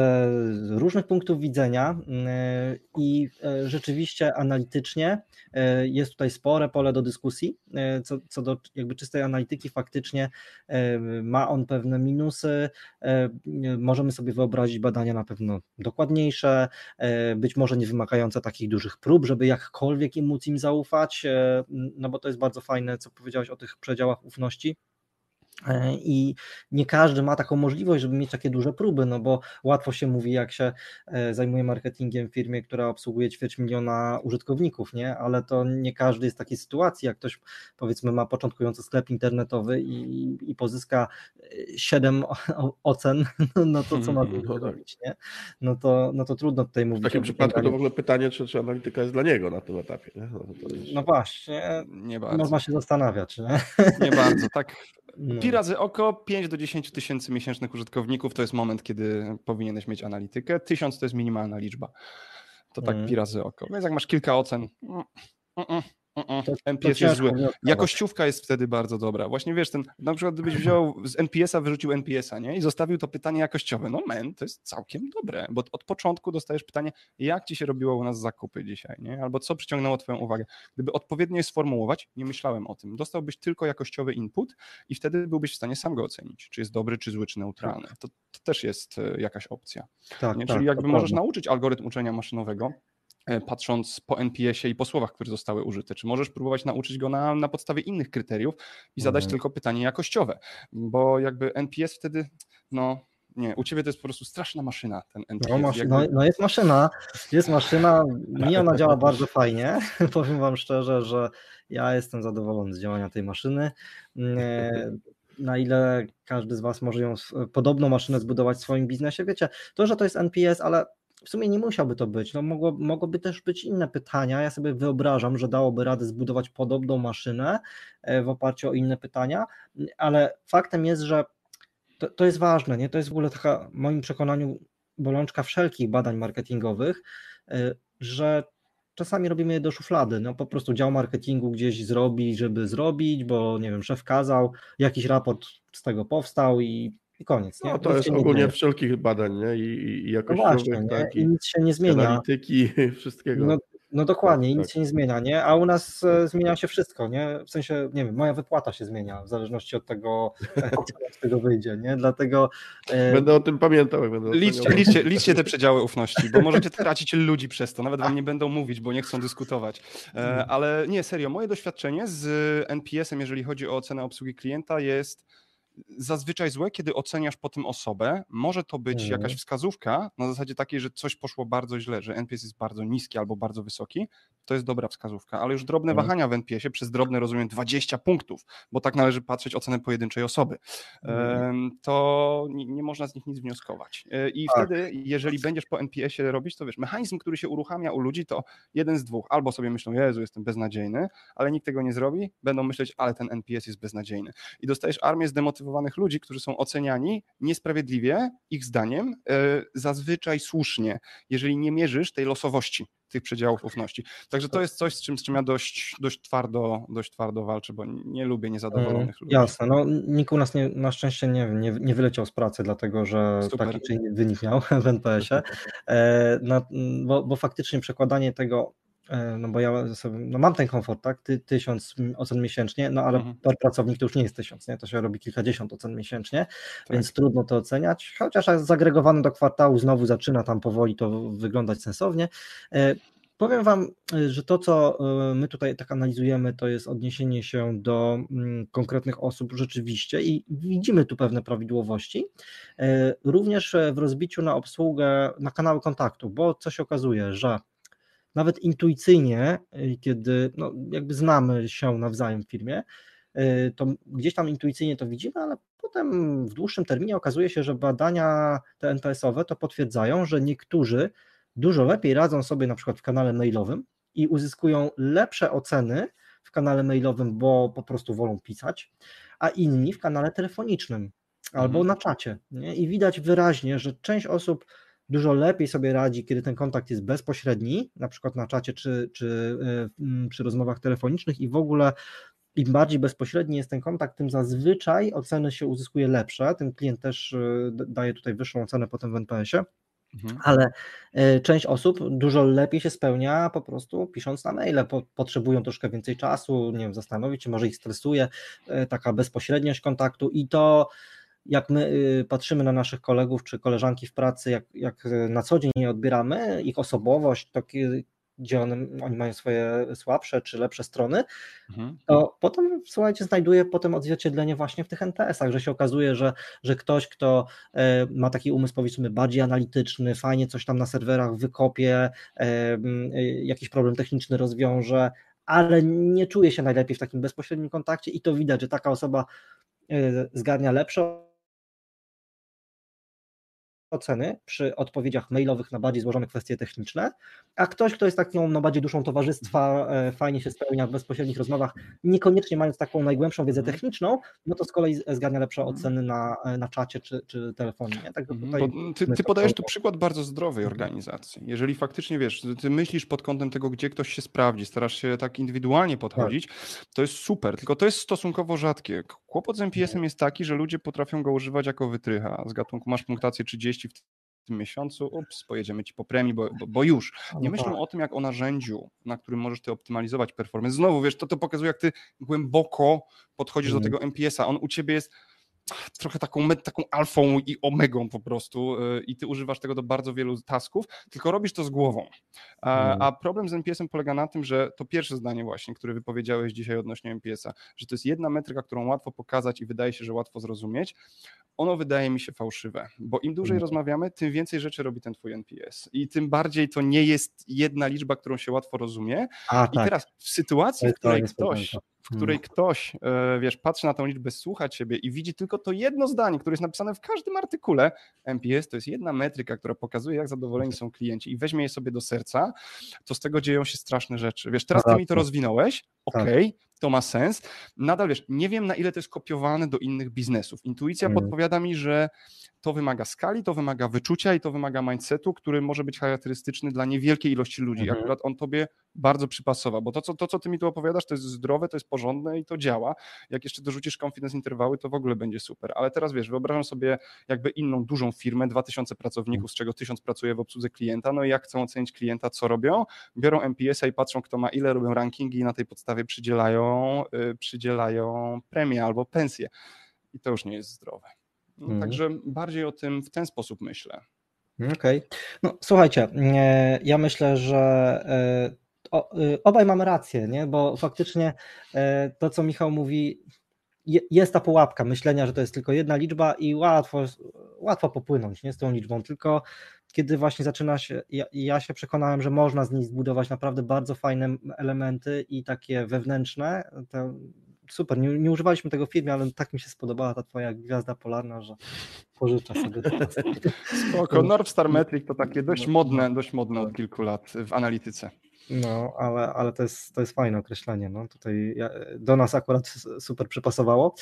różnych punktów widzenia e, i e, rzeczywiście analitycznie e, jest tutaj spore pole do dyskusji. E, co, co do jakby czystej analityki, faktycznie e, ma on pewne minusy. Możemy sobie wyobrazić badania na pewno dokładniejsze, być może nie wymagające takich dużych prób, żeby jakkolwiek im móc im zaufać, no bo to jest bardzo fajne, co powiedziałeś o tych przedziałach ufności E, I nie każdy ma taką możliwość, żeby mieć takie duże próby, no bo łatwo się mówi, jak się e, zajmuje marketingiem w firmie, która obsługuje ćwierć miliona użytkowników, nie? Ale to nie każdy jest w takiej sytuacji, jak ktoś powiedzmy ma początkujący sklep internetowy i, i pozyska 7 e, ocen, no to co ma mhm, no tak. robić, nie? No to, no to trudno tutaj mówić. W takim przypadku to w ogóle pytanie, czy, czy analityka jest dla niego na tym etapie, nie? No, no właśnie, nie bardzo. można się zastanawiać, nie? Nie bardzo, tak no. Pi razy oko, 5 do 10 tysięcy miesięcznych użytkowników to jest moment, kiedy powinieneś mieć analitykę. 1000 to jest minimalna liczba. To tak mm. pi razy oko. Więc jak masz kilka ocen, mm, mm, to, NPS to jest zły. Jakościówka jest wtedy bardzo dobra. Właśnie wiesz, ten, na przykład gdybyś wziął z NPS-a, wyrzucił NPS-a, nie? I zostawił to pytanie jakościowe. No men, to jest całkiem dobre, bo od początku dostajesz pytanie, jak ci się robiło u nas zakupy dzisiaj, nie? Albo co przyciągnęło twoją uwagę. Gdyby odpowiednio je sformułować, nie myślałem o tym. Dostałbyś tylko jakościowy input i wtedy byłbyś w stanie sam go ocenić, czy jest dobry, czy zły, czy neutralny. To, to też jest e, jakaś opcja. Tak, nie? Czyli tak, jakby możesz nauczyć algorytm uczenia maszynowego, patrząc po NPS-ie i po słowach, które zostały użyte? Czy możesz próbować nauczyć go na, na podstawie innych kryteriów i zadać mhm. tylko pytanie jakościowe? Bo jakby NPS wtedy, no nie, u ciebie to jest po prostu straszna maszyna, ten NPS. No, maszy, jakby... no, no, jest maszyna, jest maszyna, mi ona działa bardzo fajnie, powiem wam szczerze, że ja jestem zadowolony z działania tej maszyny. Mm, na ile każdy z was może ją, podobną maszynę zbudować w swoim biznesie, wiecie, to, że to jest NPS, ale w sumie nie musiałby to być. No mogło, mogłoby też być inne pytania. Ja sobie wyobrażam, że dałoby radę zbudować podobną maszynę e, w oparciu o inne pytania, ale faktem jest, że to, to jest ważne, nie? To jest w ogóle taka, w moim przekonaniu, bolączka wszelkich badań marketingowych, e, że czasami robimy je do szuflady. No po prostu dział marketingu gdzieś zrobi, żeby zrobić, bo nie wiem, szef kazał, jakiś raport z tego powstał i i koniec. Nie? No to nic jest ogólnie wszelkich badań nie? I, i jakościowych, no właśnie, tak, i, nic się nie zmienia. Analityki, wszystkiego. No, no dokładnie, tak, nic tak. się nie zmienia, nie? A u nas e, zmienia się wszystko, nie? W sensie, nie wiem, moja wypłata się zmienia w zależności od tego, co z tego wyjdzie, nie? Dlatego... E, będę o tym pamiętał. Będę liczcie, liczcie, liczcie te przedziały ufności, bo możecie tracić ludzi przez to, nawet wam nie będą mówić, bo nie chcą dyskutować. E, mhm. Ale nie, serio, moje doświadczenie z NPS-em, jeżeli chodzi o ocenę obsługi klienta jest zazwyczaj złe, kiedy oceniasz po tym osobę. Może to być mhm. jakaś wskazówka na zasadzie takiej, że coś poszło bardzo źle, że NPS jest bardzo niski albo bardzo wysoki, to jest dobra wskazówka, ale już drobne mhm. wahania w NPS-ie, przez drobne rozumiem 20 punktów, bo tak należy patrzeć ocenę pojedynczej osoby, mhm. to nie, nie, można z nich nic wnioskować. E, I tak. wtedy, jeżeli będziesz po NPS-ie robić, to wiesz, mechanizm, który się uruchamia u ludzi, to jeden z dwóch. Albo sobie myślą, Jezu, jestem beznadziejny, ale nikt tego nie zrobi, będą myśleć, ale ten NPS jest beznadziejny. I dostajesz armię ludzi, którzy są oceniani niesprawiedliwie, ich zdaniem, e, zazwyczaj słusznie, jeżeli nie mierzysz tej losowości tych przedziałów ufności. Także to jest coś, z czym, z czym ja dość, dość, twardo, dość twardo walczę, bo nie lubię niezadowolonych mm, ludzi. Jasne, no nikt u nas nie, na szczęście nie, nie, nie wyleciał z pracy, dlatego że Super. taki czy inny wynik miał w NPS-ie, e, no, bo, bo faktycznie przekładanie tego E, no bo ja no mam ten komfort, tak, Ty, tysiąc ocen miesięcznie, no ale mhm. per pracownik to już nie jest tysiąc, nie, to się robi kilkadziesiąt ocen miesięcznie, tak. więc trudno to oceniać, chociaż zagregowane do kwartału znowu zaczyna tam powoli to wyglądać sensownie. E, powiem Wam, że to, co e, my tutaj tak analizujemy, to jest odniesienie się do mm, konkretnych osób rzeczywiście i widzimy tu pewne prawidłowości, również w rozbiciu na obsługę, na kanały kontaktu, bo co się okazuje, że nawet intuicyjnie, y, kiedy no, jakby znamy się nawzajem w firmie, y, to gdzieś tam intuicyjnie to widzimy, ale potem w dłuższym terminie okazuje się, że badania te NPS-owe to potwierdzają, że niektórzy dużo lepiej radzą sobie na przykład w kanale mailowym i uzyskują lepsze oceny w kanale mailowym, bo po prostu wolą pisać, a inni w kanale telefonicznym albo mhm. na czacie. Nie? I widać wyraźnie, że część osób dużo lepiej sobie radzi, kiedy ten kontakt jest bezpośredni, na przykład na czacie czy, czy e, przy rozmowach telefonicznych i w ogóle im bardziej bezpośredni jest ten kontakt, tym zazwyczaj oceny się uzyskuje lepsze, ten klient też e, daje tutaj wyższą ocenę potem w NPS-ie, mhm. ale e, część osób dużo lepiej się spełnia po prostu pisząc na maile, po, potrzebują troszkę więcej czasu, nie wiem, zastanowić się, może ich stresuje taka bezpośredniość kontaktu i to jak my y, patrzymy na naszych kolegów czy koleżanki w pracy, jak, jak na co dzień je odbieramy, ich osobowość, to gdzie one, oni mają swoje słabsze czy lepsze strony, mhm. to potem, słuchajcie, znajduje potem odzwierciedlenie właśnie w tych NPS-ach, że się okazuje, że, że ktoś, kto e, ma taki umysł powiedzmy bardziej analityczny, fajnie coś tam na serwerach wykopie, e, e, jakiś problem techniczny rozwiąże, ale nie czuje się najlepiej w takim bezpośrednim kontakcie i to widać, że taka osoba zgarnia lepsze oceny przy odpowiedziach mailowych na bardziej złożone kwestie techniczne, a ktoś, kto jest taką no, bardziej duszą towarzystwa, e, fajnie się spełnia w bezpośrednich rozmowach, niekoniecznie mając taką najgłębszą wiedzę mhm. techniczną, no to z kolei zgarnia lepsze mhm. oceny na, e, na czacie czy, czy telefonie. Tak, ty, ty podajesz tu przykład bardzo zdrowej organizacji. Jeżeli faktycznie wiesz, ty myślisz pod kątem tego, gdzie ktoś się sprawdzi, starasz się tak indywidualnie podchodzić, tak. to jest super, tylko to jest stosunkowo rzadkie. Kłopot z MPS-em jest taki, że ludzie potrafią go używać jako wytrycha. Z gatunku masz punktację 30 w tym miesiącu, ups, pojedziemy ci po premii, bo, bo, bo już. Nie no myślą tak. o tym, jak o narzędziu, na którym możesz ty optymalizować performance. Znowu, wiesz, to to pokazuje, jak ty głęboko podchodzisz do mhm. tego MPS-a. On u ciebie jest trochę taką, taką alfą i omegą po prostu y, i ty używasz tego do bardzo wielu tasków, tylko robisz to z głową. A, mm. a problem z NPS-em polega na tym, że to pierwsze zdanie właśnie, które wypowiedziałeś dzisiaj odnośnie NPS-a, że to jest jedna metryka, którą łatwo pokazać i wydaje się, że łatwo zrozumieć, ono wydaje mi się fałszywe, bo im dłużej mm. rozmawiamy, tym więcej rzeczy robi ten twój NPS i tym bardziej to nie jest jedna liczba, którą się łatwo rozumie. A, I tak. teraz w sytuacji, w której ktoś w której hmm. ktoś, e, wiesz, patrzy na tą liczbę, słucha ciebie i widzi tylko to jedno zdanie, które jest napisane w każdym artykule, MPS to jest jedna metryka, która pokazuje, jak zadowoleni są klienci i weźmie je sobie do serca, to z tego dzieją się straszne rzeczy. Wiesz, teraz ty mi to rozwinąłeś, tak. okej, okay, to ma sens. Nadal wiesz, nie wiem na ile to jest kopiowane do innych biznesów. Intuicja hmm. podpowiada mi, że to wymaga skali, to wymaga wyczucia i to wymaga mindsetu, który może być charakterystyczny dla niewielkiej ilości ludzi. Mhm. Akurat on tobie bardzo przypasował, bo to co, to, co ty mi tu opowiadasz, to jest zdrowe, to jest porządne i to działa. Jak jeszcze dorzucisz confidence interwały, to w ogóle będzie super. Ale teraz wiesz, wyobrażam sobie jakby inną dużą firmę, 2000 pracowników, z czego 1000 pracuje w obsłudze klienta, no i jak chcą ocenić klienta, co robią? Biorą MPS-a i patrzą, kto ma ile, robią rankingi i na tej podstawie przydzielają, yy, przydzielają premię albo pensję. I to już nie jest zdrowe. No, mhm. Także bardziej o tym w ten sposób myślę. Okej. Okay. No słuchajcie, e, ja myślę, że e, e, obaj mamy rację, nie? bo faktycznie to, co Michał mówi, jest ta pułapka myślenia, że to jest tylko jedna liczba i łatwo, łatwo popłynąć nie, z tą liczbą, tylko kiedy właśnie zaczyna się, ja, ja, się przekonałem, że można z niej zbudować naprawdę bardzo fajne elementy i takie wewnętrzne, super, nie, nie, używaliśmy tego w ale tak mi się spodobała ta twoja gwiazda polarna, że pożyczę sobie. Spoko, North Star Metric to takie dość modne, dość modne od kilku lat w analityce. No, ale, ale to, jest, to jest fajne określenie. No, tutaj do nas akurat super przypasowało.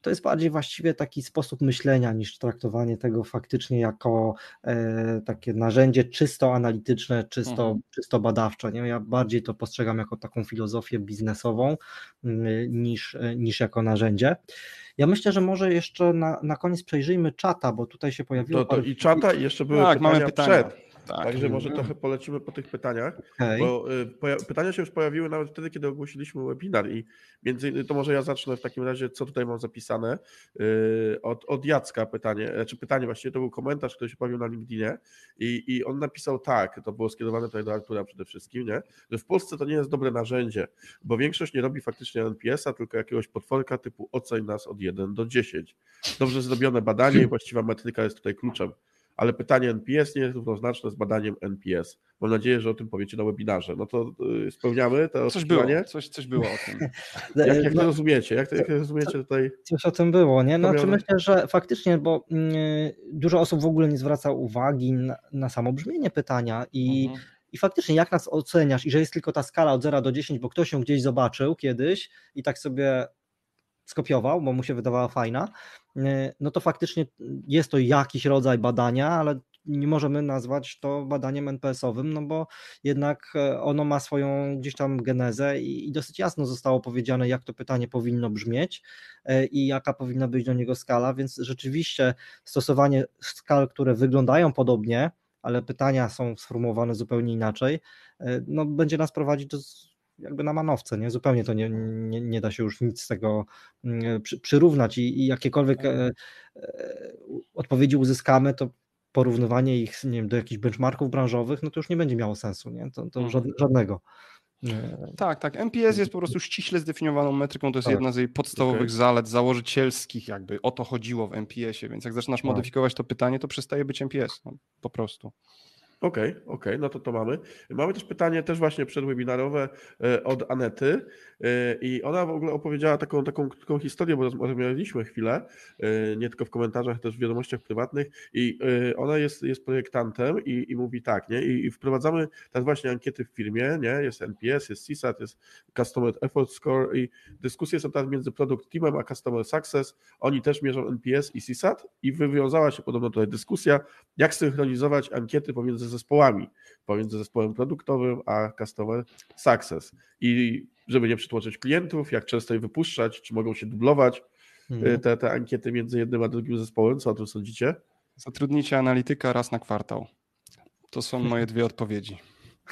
To jest bardziej właściwie taki sposób myślenia niż traktowanie tego faktycznie jako e, takie narzędzie czysto analityczne, czysto, mhm. czysto badawcze. Nie? Ja bardziej to postrzegam jako taką filozofię biznesową mm, niż, niż jako narzędzie. Ja myślę, że może jeszcze na, na koniec przejrzyjmy czata, bo tutaj się pojawiło. To, to I czata i jeszcze były tak, pytania, mamy pytania przed. Tak. Także może trochę polecimy po tych pytaniach, okay. bo y, pytania się już pojawiły nawet wtedy, kiedy ogłosiliśmy webinar i między innymi, to może ja zacznę w takim razie, co tutaj mam zapisane. Y, od, od Jacka pytanie, znaczy pytanie właściwie to był komentarz, który się pojawił na LinkedInie i, i on napisał tak, to było skierowane tutaj do Artura przede wszystkim, nie? że w Polsce to nie jest dobre narzędzie, bo większość nie robi faktycznie NPS-a, tylko jakiegoś potworka typu oceń nas od 1 do 10. Dobrze zrobione badanie i właściwa metryka jest tutaj kluczem ale pytanie NPS nie jest równoznaczne z badaniem NPS. Mam nadzieję, że o tym powiecie na webinarze. No to y, spełniamy to coś było, coś, coś było o tym. jak, jak no, to rozumiecie? Jak, to, jak rozumiecie tutaj? Coś o tym było, nie? No, czy myślę, że faktycznie, bo y, dużo osób w ogóle nie zwraca uwagi na, na samo brzmienie pytania i mhm. I faktycznie, jak nas oceniasz, i że jest tylko ta skala od 0 do 10, bo ktoś ją gdzieś zobaczył kiedyś i tak sobie skopiował, bo mu się wydawała fajna, no to faktycznie jest to jakiś rodzaj badania, ale nie możemy nazwać to badaniem NPS-owym, no bo jednak e, ono ma swoją gdzieś tam genezę i, dosyć jasno zostało powiedziane, jak to pytanie powinno brzmieć e, i jaka powinna być do niego skala, więc rzeczywiście stosowanie skal, które wyglądają podobnie, ale pytania są sformułowane zupełnie inaczej, no będzie nas prowadzić do jakby na manowce, nie? Zupełnie to nie, nie, nie da się już nic z tego mm, przy, przyrównać i, i jakiekolwiek e, e, odpowiedzi uzyskamy, to porównywanie ich nie wiem, do jakichś benchmarków branżowych, no to już nie będzie miało sensu, nie? To, to mhm. żadnego. Tak, tak. MPS jest po prostu ściśle zdefiniowaną metryką, to jest tak. jedna z jej podstawowych okay. zalet założycielskich, jakby o to chodziło w MPS-ie, więc jak zaczynasz tak. modyfikować to pytanie, to przestaje być MPS, no, po prostu. Okej, okay, okej, okay, no to to mamy. Mamy też pytanie też właśnie przedwebinarowe e, od Anety e, i ona w ogóle opowiedziała taką, taką historię, bo rozmawialiśmy chwilę, e, nie tylko w komentarzach, też w wiadomościach prywatnych i ona jest, jest projektantem i, i mówi tak, nie, I, i wprowadzamy teraz właśnie ankiety w firmie, nie, jest NPS, jest CSAT, jest Customer Effort Score i dyskusje są teraz między Product Teamem a Customer Success, oni też mierzą NPS i CSAT i wywiązała się podobno tutaj dyskusja, jak synchronizować ankiety pomiędzy zespołami, pomiędzy zespołem produktowym a customer success. I żeby nie przytłoczyć klientów, jak często je wypuszczać, czy mogą się dublować mhm. te, te ankiety między jednym a drugim zespołem, co o tym sądzicie? Zatrudnijcie analityka raz na kwartał. To są moje dwie odpowiedzi.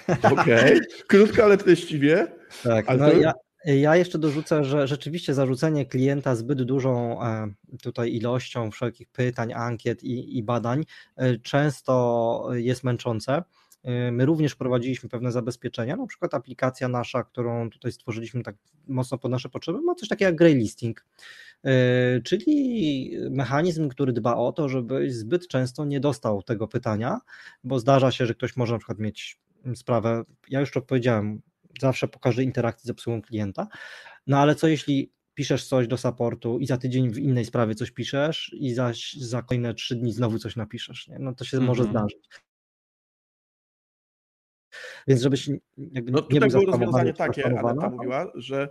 Okej, okay. krótko, ale treściwie. Tak, no ja, ja jeszcze dorzucę, że rzeczywiście zarzucenie klienta zbyt dużą e, tutaj ilością wszelkich pytań, ankiet i, i badań e, często jest męczące. E, my również prowadziliśmy pewne zabezpieczenia, na przykład aplikacja nasza, którą tutaj stworzyliśmy tak mocno pod nasze potrzeby, ma coś takiego jak grey listing, czyli mechanizm, który dba o to, żebyś zbyt często nie dostał tego pytania, bo zdarza się, że ktoś może na przykład mieć sprawę, ja już to powiedziałem, zawsze po każdej interakcji z obsługą klienta. No ale co jeśli piszesz coś do supportu i za tydzień w innej sprawie coś piszesz i zaś za kolejne trzy dni znowu coś napiszesz, nie? no to się mm -hmm. może mhm. zdarzyć. Więc żebyś jakby no, nie był było rozwiązanie takie, Aneta mówiła, że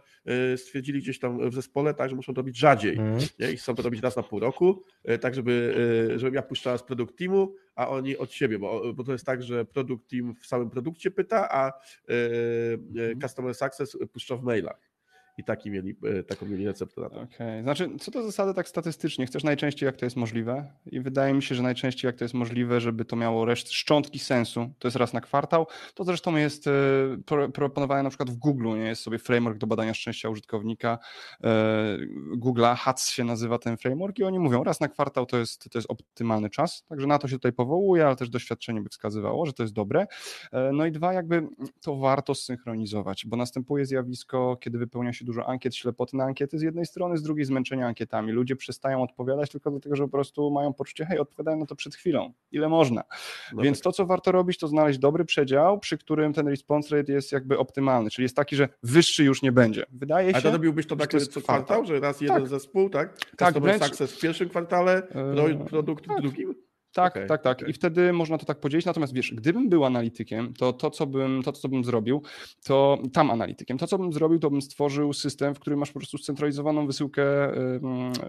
y, stwierdzili gdzieś tam w zespole tak, że muszą to robić rzadziej mm. nie? i chcą to robić raz na pół roku, y, tak żeby, y, żebym ja puszczała z produkt teamu, a oni od siebie, bo, bo to jest tak, że produkt team w samym produkcie pyta, a mm. customer success puszcza w mailach i taki mieli, e, taką mieli receptę na to. Okej, okay. znaczy co do zasady tak statystycznie, chcesz najczęściej jak to jest możliwe i wydaje mi się, że najczęściej jak to jest możliwe, żeby to miało reszt, szczątki sensu, to jest raz na kwartał, to zresztą jest e, proponowane na przykład w Google, nie jest sobie framework do badania szczęścia użytkownika e, Google'a, HATS się nazywa ten framework i oni mówią raz na kwartał to jest, to jest optymalny czas, także na to się tutaj powołuje, ale też doświadczenie by wskazywało, że to jest dobre. No i dwa, jakby to warto zsynchronizować, bo następuje zjawisko, kiedy wypełnia się dużo ankiet, ślepoty na ankiety z jednej strony, z drugiej zmęczenia ankietami. Ludzie przestają odpowiadać tylko dlatego, że po prostu mają poczucie, hej, odpowiadałem na to przed chwilą, ile można. No Więc tak. to, co warto robić, to znaleźć dobry przedział, przy którym ten response rate jest jakby optymalny, czyli jest taki, że wyższy już nie będzie. Wydaje się. A to robiłbyś to tak co kwartał, że raz jeden tak. zespół, tak? Tak, wręcz... success w pierwszym kwartale, eee... produkt w drugim? Tak, Okej, tak, tak. okej. I wtedy można to tak podzielić. Natomiast wiesz, gdybym był analitykiem, to to, co bym, to, co bym zrobił, to tam analitykiem, to co bym zrobił, to bym stworzył system, w którym masz po prostu scentralizowaną wysyłkę,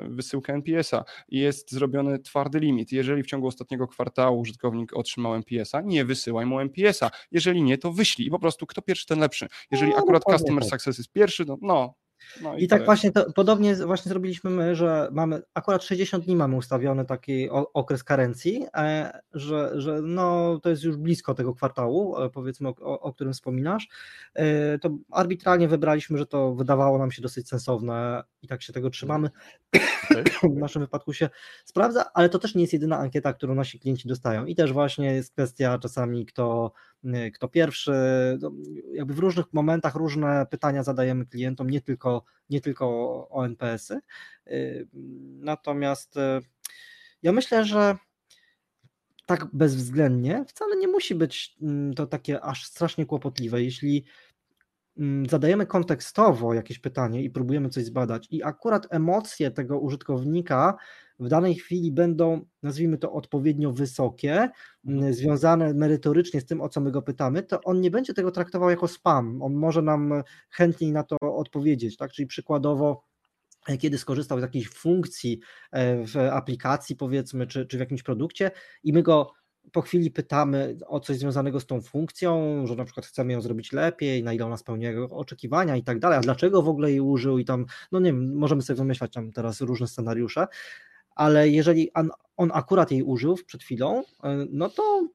wysyłkę NPS-a i jest zrobiony twardy limit. Jeżeli w ciągu ostatniego kwartału użytkownik otrzymał NPS-a, nie wysyłaj mu NPS-a. Jeżeli nie, to wyślij i po prostu kto pierwszy, ten lepszy. Jeżeli No, akurat dokładnie customer tak. success jest pierwszy, no, no, no I to tak jest. właśnie to, podobnie właśnie zrobiliśmy my, że mamy akurat 60 dni mamy ustawiony taki o, okres karencji, e, że, że no, to jest już blisko tego kwartału, e, powiedzmy, o, o, o którym wspominasz. E, to arbitralnie wybraliśmy, że to wydawało nam się dosyć sensowne i tak się tego trzymamy. Okej, W naszym wypadku się sprawdza, ale to też nie jest jedyna ankieta, którą nasi klienci dostają. I też właśnie jest kwestia czasami, kto, kto pierwszy. No, Jakby w różnych momentach różne pytania zadajemy klientom, nie tylko, nie tylko o NPS-y. Y, Natomiast y, ja myślę, że tak bezwzględnie wcale nie musi być mm, to takie aż strasznie kłopotliwe. Jeśli mm, zadajemy kontekstowo jakieś pytanie i próbujemy coś zbadać, i akurat emocje tego użytkownika w danej chwili będą, nazwijmy to, odpowiednio wysokie, mm, związane merytorycznie z tym, o co my go pytamy, to on nie będzie tego traktował jako spam. On może nam chętniej na to odpowiedzieć, tak? Czyli przykładowo e, kiedy skorzystał z jakiejś funkcji e, w aplikacji, powiedzmy, czy, czy w jakimś produkcie, i my go po chwili pytamy o coś związanego z tą funkcją, że na przykład chcemy ją zrobić lepiej, na ile ona spełnia oczekiwania i tak dalej, a dlaczego w ogóle jej użył i tam, no nie wiem, możemy sobie wymyślać tam teraz różne scenariusze, ale jeżeli on, akurat jej użył przed chwilą, e, no to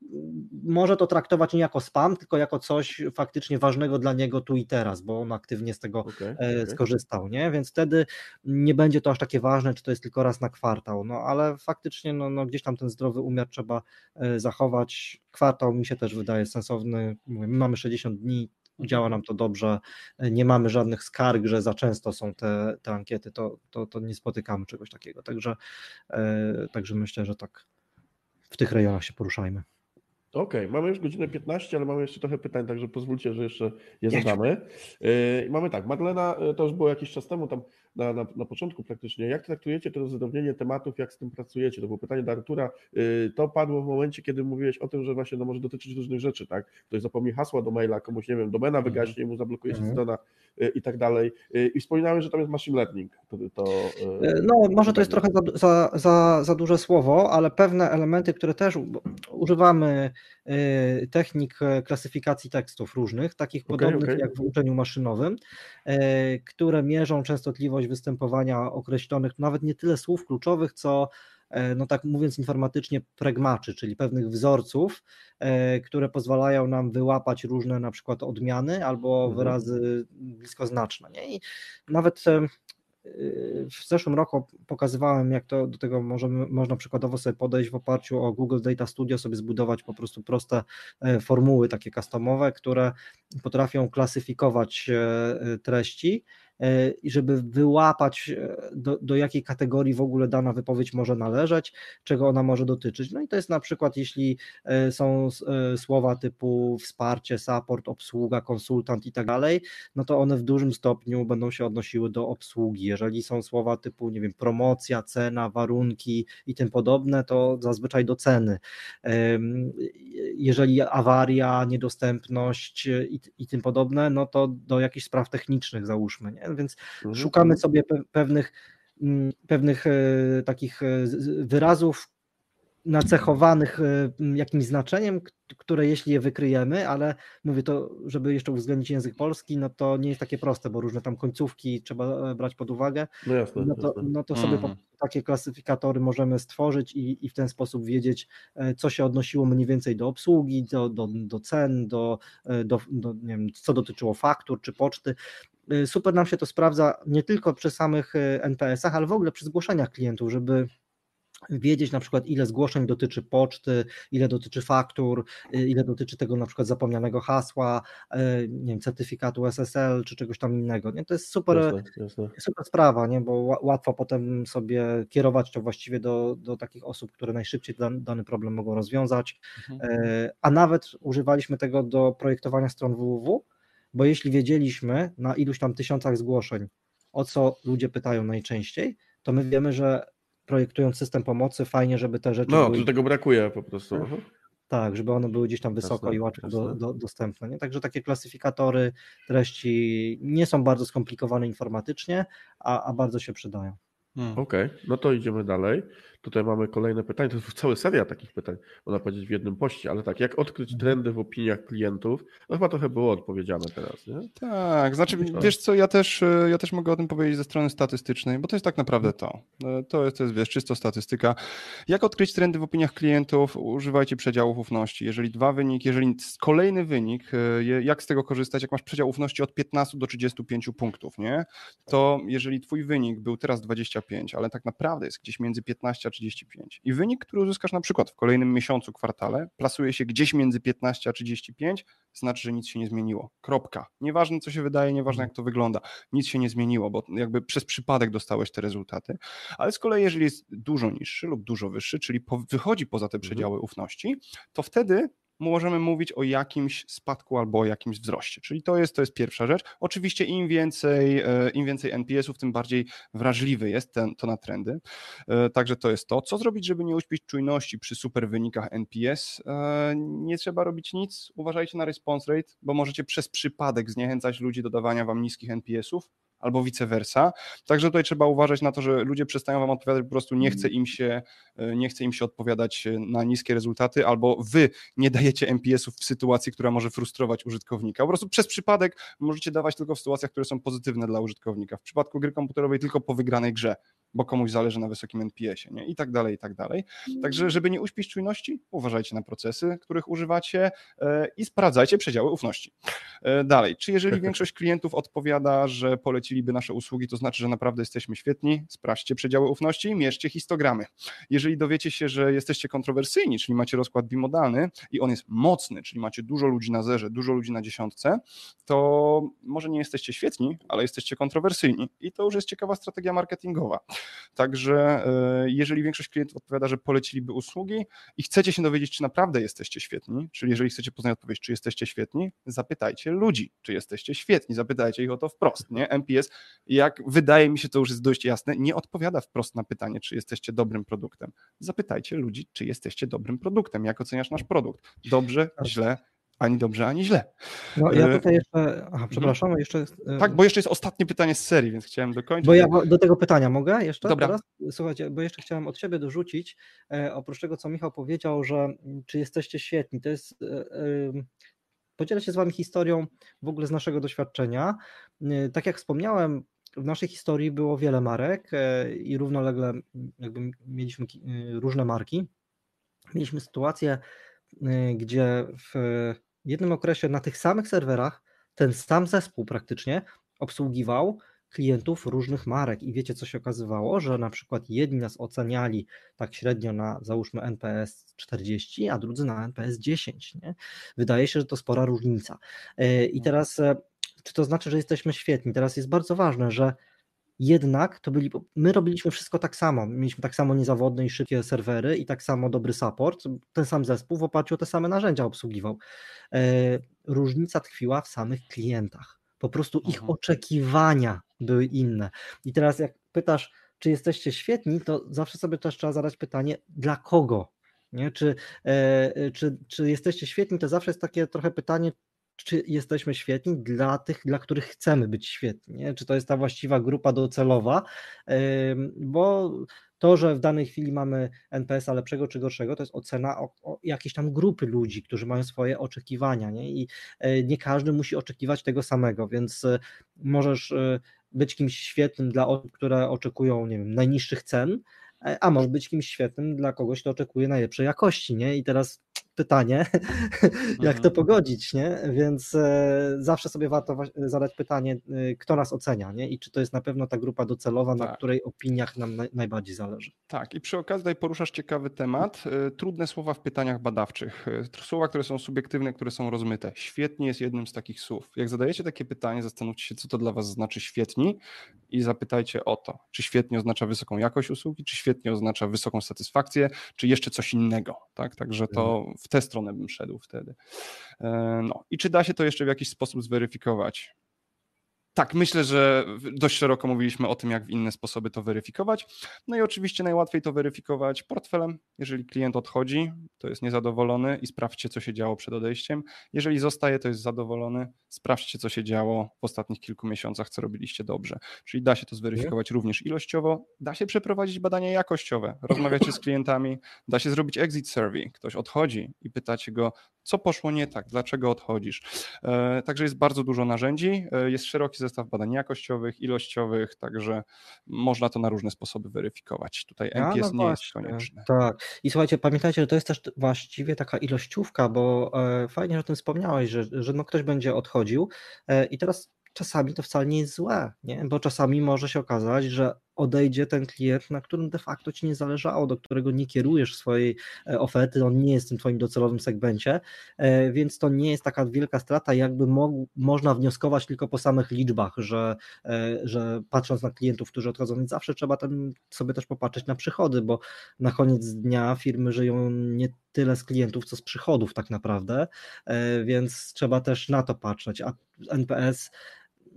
może to traktować nie jako spam, tylko jako coś faktycznie ważnego dla niego tu i teraz, bo on aktywnie z tego okej, e, okej. skorzystał, nie? Więc wtedy nie będzie to aż takie ważne, czy to jest tylko raz na kwartał, no ale faktycznie no, no gdzieś tam ten zdrowy umiar trzeba e, zachować. Kwartał mi się też wydaje sensowny. Mówię, my mamy 60 dni, działa nam to dobrze, e, nie mamy żadnych skarg, że za często są te, te ankiety, to, to, to nie spotykamy czegoś takiego. Także, e, także myślę, że tak w tych rejonach się poruszajmy. Okej, mamy już godzinę 15, ale mamy jeszcze trochę pytań, także pozwólcie, że jeszcze je zadamy. Yy, Mamy tak, Magdalena, yy, to już było jakiś czas temu, tam na, na, na początku praktycznie. Jak traktujecie to rozdrobnienie tematów, jak z tym pracujecie? To było pytanie do Artura. Yy, To padło w momencie, kiedy mówiłeś o tym, że właśnie no, może dotyczyć różnych rzeczy, tak? Ktoś zapomni hasła do maila, komuś, nie wiem, domena wygaśnie, mu zablokuje się Mhm. strona yy, i tak dalej. Yy, I wspominałem, że tam jest machine learning. To, to, No, może to jest trochę za, za, za, za duże słowo, ale pewne elementy, które też używamy technik e, klasyfikacji tekstów różnych, takich Okej, podobnych okej. jak w uczeniu maszynowym, które mierzą częstotliwość występowania określonych, nawet nie tyle słów kluczowych, co e, no tak mówiąc informatycznie, pregmaczy, czyli pewnych wzorców, e, które pozwalają nam wyłapać różne na przykład odmiany albo Mhm. wyrazy bliskoznaczne. Nie? I nawet e, w zeszłym roku pokazywałem, jak to do tego możemy, można przykładowo sobie podejść w oparciu o Google Data Studio, sobie zbudować po prostu proste formuły takie customowe, które potrafią klasyfikować treści i żeby wyłapać e, do, do jakiej kategorii w ogóle dana wypowiedź może należeć, czego ona może dotyczyć. No i to jest na przykład, jeśli e, są e, słowa typu wsparcie, support, obsługa, konsultant i tak dalej, no to one w dużym stopniu będą się odnosiły do obsługi. Jeżeli są słowa typu, nie wiem, promocja, cena, warunki i tym podobne, to zazwyczaj do ceny. Jeżeli awaria, niedostępność i, i tym podobne, no to do jakichś spraw technicznych załóżmy, nie? Więc Mhm. szukamy sobie pe- pewnych, mm, pewnych e, takich e, wyrazów nacechowanych e, jakimś znaczeniem, które jeśli je wykryjemy, ale mówię to, żeby jeszcze uwzględnić język polski, no to nie jest takie proste, bo różne tam końcówki trzeba brać pod uwagę, No jasne, no to, jasne. no to sobie Mhm. takie klasyfikatory możemy stworzyć i, i w ten sposób wiedzieć, e, co się odnosiło mniej więcej do obsługi, do, do, do cen, do, do, do nie wiem, co dotyczyło faktur czy poczty. E, Super nam się to sprawdza nie tylko przy samych e, NPS-ach, ale w ogóle przy zgłoszeniach klientów, żeby wiedzieć na przykład ile zgłoszeń dotyczy poczty, ile dotyczy faktur, y, ile dotyczy tego na przykład zapomnianego hasła, y, nie wiem, certyfikatu SSL czy czegoś tam innego. Nie? To jest super, Jasne, jasne. super sprawa, nie? bo ła- łatwo potem sobie kierować to właściwie do, do takich osób, które najszybciej dan, dany problem mogą rozwiązać. Mhm. A nawet używaliśmy tego do projektowania stron www, bo jeśli wiedzieliśmy na iluś tam tysiącach zgłoszeń, o co ludzie pytają najczęściej, to my wiemy, że projektując system pomocy, fajnie, żeby te rzeczy No, były... tu tego brakuje po prostu. Tak. Mhm. Tak, żeby one były gdzieś tam wysoko Jasne, i łatwo do, do, dostępne. Nie? Także takie klasyfikatory treści nie są bardzo skomplikowane informatycznie, a, a bardzo się przydają. Hmm. Okej, no to idziemy dalej. Tutaj mamy kolejne pytanie. To jest cała seria takich pytań, można powiedzieć, w jednym poście, ale tak, jak odkryć trendy w opiniach klientów? No chyba trochę było odpowiedziane teraz, nie? Tak, znaczy wiesz co, ja też, e, ja też mogę o tym powiedzieć ze strony statystycznej, bo to jest tak naprawdę to. E, To jest, to jest wiesz, czysto statystyka. Jak odkryć trendy w opiniach klientów? Używajcie przedziałów ufności. Jeżeli dwa wyniki, jeżeli kolejny wynik, e, jak z tego korzystać, jak masz przedział ufności od 15 do 35 punktów, nie? To jeżeli twój wynik był teraz 25, ale tak naprawdę jest gdzieś między 15 a 35 i wynik, który uzyskasz na przykład w kolejnym miesiącu, kwartale, plasuje się gdzieś między 15 a 35, znaczy, że nic się nie zmieniło. Kropka. Nieważne, co się wydaje, nieważne, jak to wygląda. Nic się nie zmieniło, bo jakby przez przypadek dostałeś te rezultaty. Ale z kolei, jeżeli jest dużo niższy lub dużo wyższy, czyli po, wychodzi poza te przedziały ufności, to wtedy możemy mówić o jakimś spadku albo o jakimś wzroście. Czyli to jest, to jest pierwsza rzecz. Oczywiście im więcej, e, im więcej NPS-ów, tym bardziej wrażliwy jest ten, to na trendy. E, Także to jest to. Co zrobić, żeby nie uśpić czujności przy super wynikach NPS? E, Nie trzeba robić nic. Uważajcie na response rate, bo możecie przez przypadek zniechęcać ludzi do dawania wam niskich NPS-ów albo vice versa. Także tutaj trzeba uważać na to, że ludzie przestają wam odpowiadać, po prostu nie chce im się, e, nie chce im się odpowiadać e, na niskie rezultaty, albo wy nie dajecie NPS-ów w sytuacji, która może frustrować użytkownika. Po prostu przez przypadek możecie dawać tylko w sytuacjach, które są pozytywne dla użytkownika. W przypadku gry komputerowej tylko po wygranej grze, bo komuś zależy na wysokim NPS-ie, nie? I tak dalej, i tak dalej. Także, żeby nie uśpić czujności, uważajcie na procesy, których używacie e, i sprawdzajcie przedziały ufności. E, Dalej, czy jeżeli większość klientów odpowiada, że poleciliby nasze usługi, to znaczy, że naprawdę jesteśmy świetni, sprawdźcie przedziały ufności i mierzcie histogramy. Jeżeli dowiecie się, że jesteście kontrowersyjni, czyli macie rozkład bimodalny i on jest mocny, czyli macie dużo ludzi na zerze, dużo ludzi na dziesiątce, to może nie jesteście świetni, ale jesteście kontrowersyjni i to już jest ciekawa strategia marketingowa. Także e, jeżeli większość klientów odpowiada, że poleciliby usługi i chcecie się dowiedzieć, czy naprawdę jesteście świetni, czyli jeżeli chcecie poznać odpowiedź, czy jesteście świetni, zapytajcie ludzi, czy jesteście świetni, zapytajcie ich o to wprost, nie? MPS, jak wydaje mi się, to już jest dość jasne, nie odpowiada wprost na pytanie, czy jesteście dobrym produktem. Zapytajcie ludzi, czy jesteście dobrym produktem, jak oceniasz nasz produkt. Dobrze, źle, ani dobrze, ani źle. No, ja E, tutaj jeszcze, aha, przepraszam, jeszcze... e, Tak, bo jeszcze jest ostatnie pytanie z serii, więc chciałem dokończyć. Bo ja do tego pytania mogę jeszcze Dobra. teraz? Słuchajcie, bo jeszcze chciałem od siebie dorzucić, e, oprócz tego, co Michał powiedział, że mm, czy jesteście świetni, to jest, podzielę się z wami historią w ogóle z naszego doświadczenia. Tak jak wspomniałem, w naszej historii było wiele marek i równolegle jakby mieliśmy różne marki. Mieliśmy sytuację, gdzie w jednym okresie na tych samych serwerach ten sam zespół praktycznie obsługiwał klientów różnych marek i wiecie co się okazywało, że na przykład jedni nas oceniali tak średnio na załóżmy NPS 40, a drudzy na NPS 10. Nie? Wydaje się, że to spora różnica. E, I teraz e, czy to znaczy, że jesteśmy świetni? Teraz jest bardzo ważne, że jednak to byli, my robiliśmy wszystko tak samo, mieliśmy tak samo niezawodne i szybkie serwery i tak samo dobry support, ten sam zespół w oparciu o te same narzędzia obsługiwał. E, Różnica tkwiła w samych klientach. Po prostu ich Mhm. oczekiwania były inne. I teraz jak pytasz, czy jesteście świetni, to zawsze sobie też trzeba zadać pytanie, dla kogo? Nie? Czy, e, czy, czy jesteście świetni, to zawsze jest takie trochę pytanie, czy jesteśmy świetni dla tych, dla których chcemy być świetni, nie? czy to jest ta właściwa grupa docelowa, bo to, że w danej chwili mamy NPS-a lepszego czy gorszego, to jest ocena o, o jakiejś tam grupy ludzi, którzy mają swoje oczekiwania nie? i e, nie każdy musi oczekiwać tego samego, więc e, możesz e, być kimś świetnym dla osób, które oczekują nie wiem, najniższych cen, a może być kimś świetnym dla kogoś, kto oczekuje najlepszej jakości, nie? I teraz pytanie, jak to Mhm. pogodzić, nie? Więc e, zawsze sobie warto wa- zadać pytanie, e, kto nas ocenia, nie? I czy to jest na pewno ta grupa docelowa, na Tak. której opiniach nam naj, najbardziej zależy. Tak, i przy okazji tutaj poruszasz ciekawy temat. y, Trudne słowa w pytaniach badawczych. y, Słowa, które są subiektywne, które są rozmyte. Świetnie jest jednym z takich słów. Jak zadajecie takie pytanie, zastanówcie się, co to dla Was znaczy świetni i zapytajcie o to, czy świetnie oznacza wysoką jakość usługi, czy świetnie oznacza wysoką satysfakcję, czy jeszcze coś innego. Tak? Także to w tę stronę bym szedł wtedy. E, No i czy da się to jeszcze w jakiś sposób zweryfikować? Tak, myślę, że dość szeroko mówiliśmy o tym, jak w inne sposoby to weryfikować. No i oczywiście najłatwiej to weryfikować portfelem. Jeżeli klient odchodzi, to jest niezadowolony i sprawdźcie, co się działo przed odejściem. Jeżeli zostaje, to jest zadowolony, sprawdźcie, co się działo w ostatnich kilku miesiącach, co robiliście dobrze. Czyli da się to zweryfikować również ilościowo, da się przeprowadzić badania jakościowe. Rozmawiacie z klientami, da się zrobić exit survey. Ktoś odchodzi i pytacie go, co poszło nie tak, dlaczego odchodzisz. E, także jest bardzo dużo narzędzi, e, jest szeroki zestaw badań jakościowych, ilościowych, także można to na różne sposoby weryfikować. Tutaj MPS no, no nie właśnie, jest konieczny. Tak. I słuchajcie, pamiętajcie, że to jest też właściwie taka ilościówka, bo e, fajnie, że o tym wspomniałeś, że, że no ktoś będzie odchodził i teraz czasami to wcale nie jest złe, nie? bo czasami może się okazać, że odejdzie ten klient, na którym de facto ci nie zależało, do którego nie kierujesz swojej e, oferty, on nie jest w tym twoim docelowym segmencie, e, więc to nie jest taka wielka strata, jakby mo można wnioskować tylko po samych liczbach, że, e, że patrząc na klientów, którzy odchodzą, więc zawsze trzeba tam sobie też popatrzeć na przychody, bo na koniec dnia firmy żyją nie tyle z klientów, co z przychodów tak naprawdę, więc trzeba też na to patrzeć, a NPS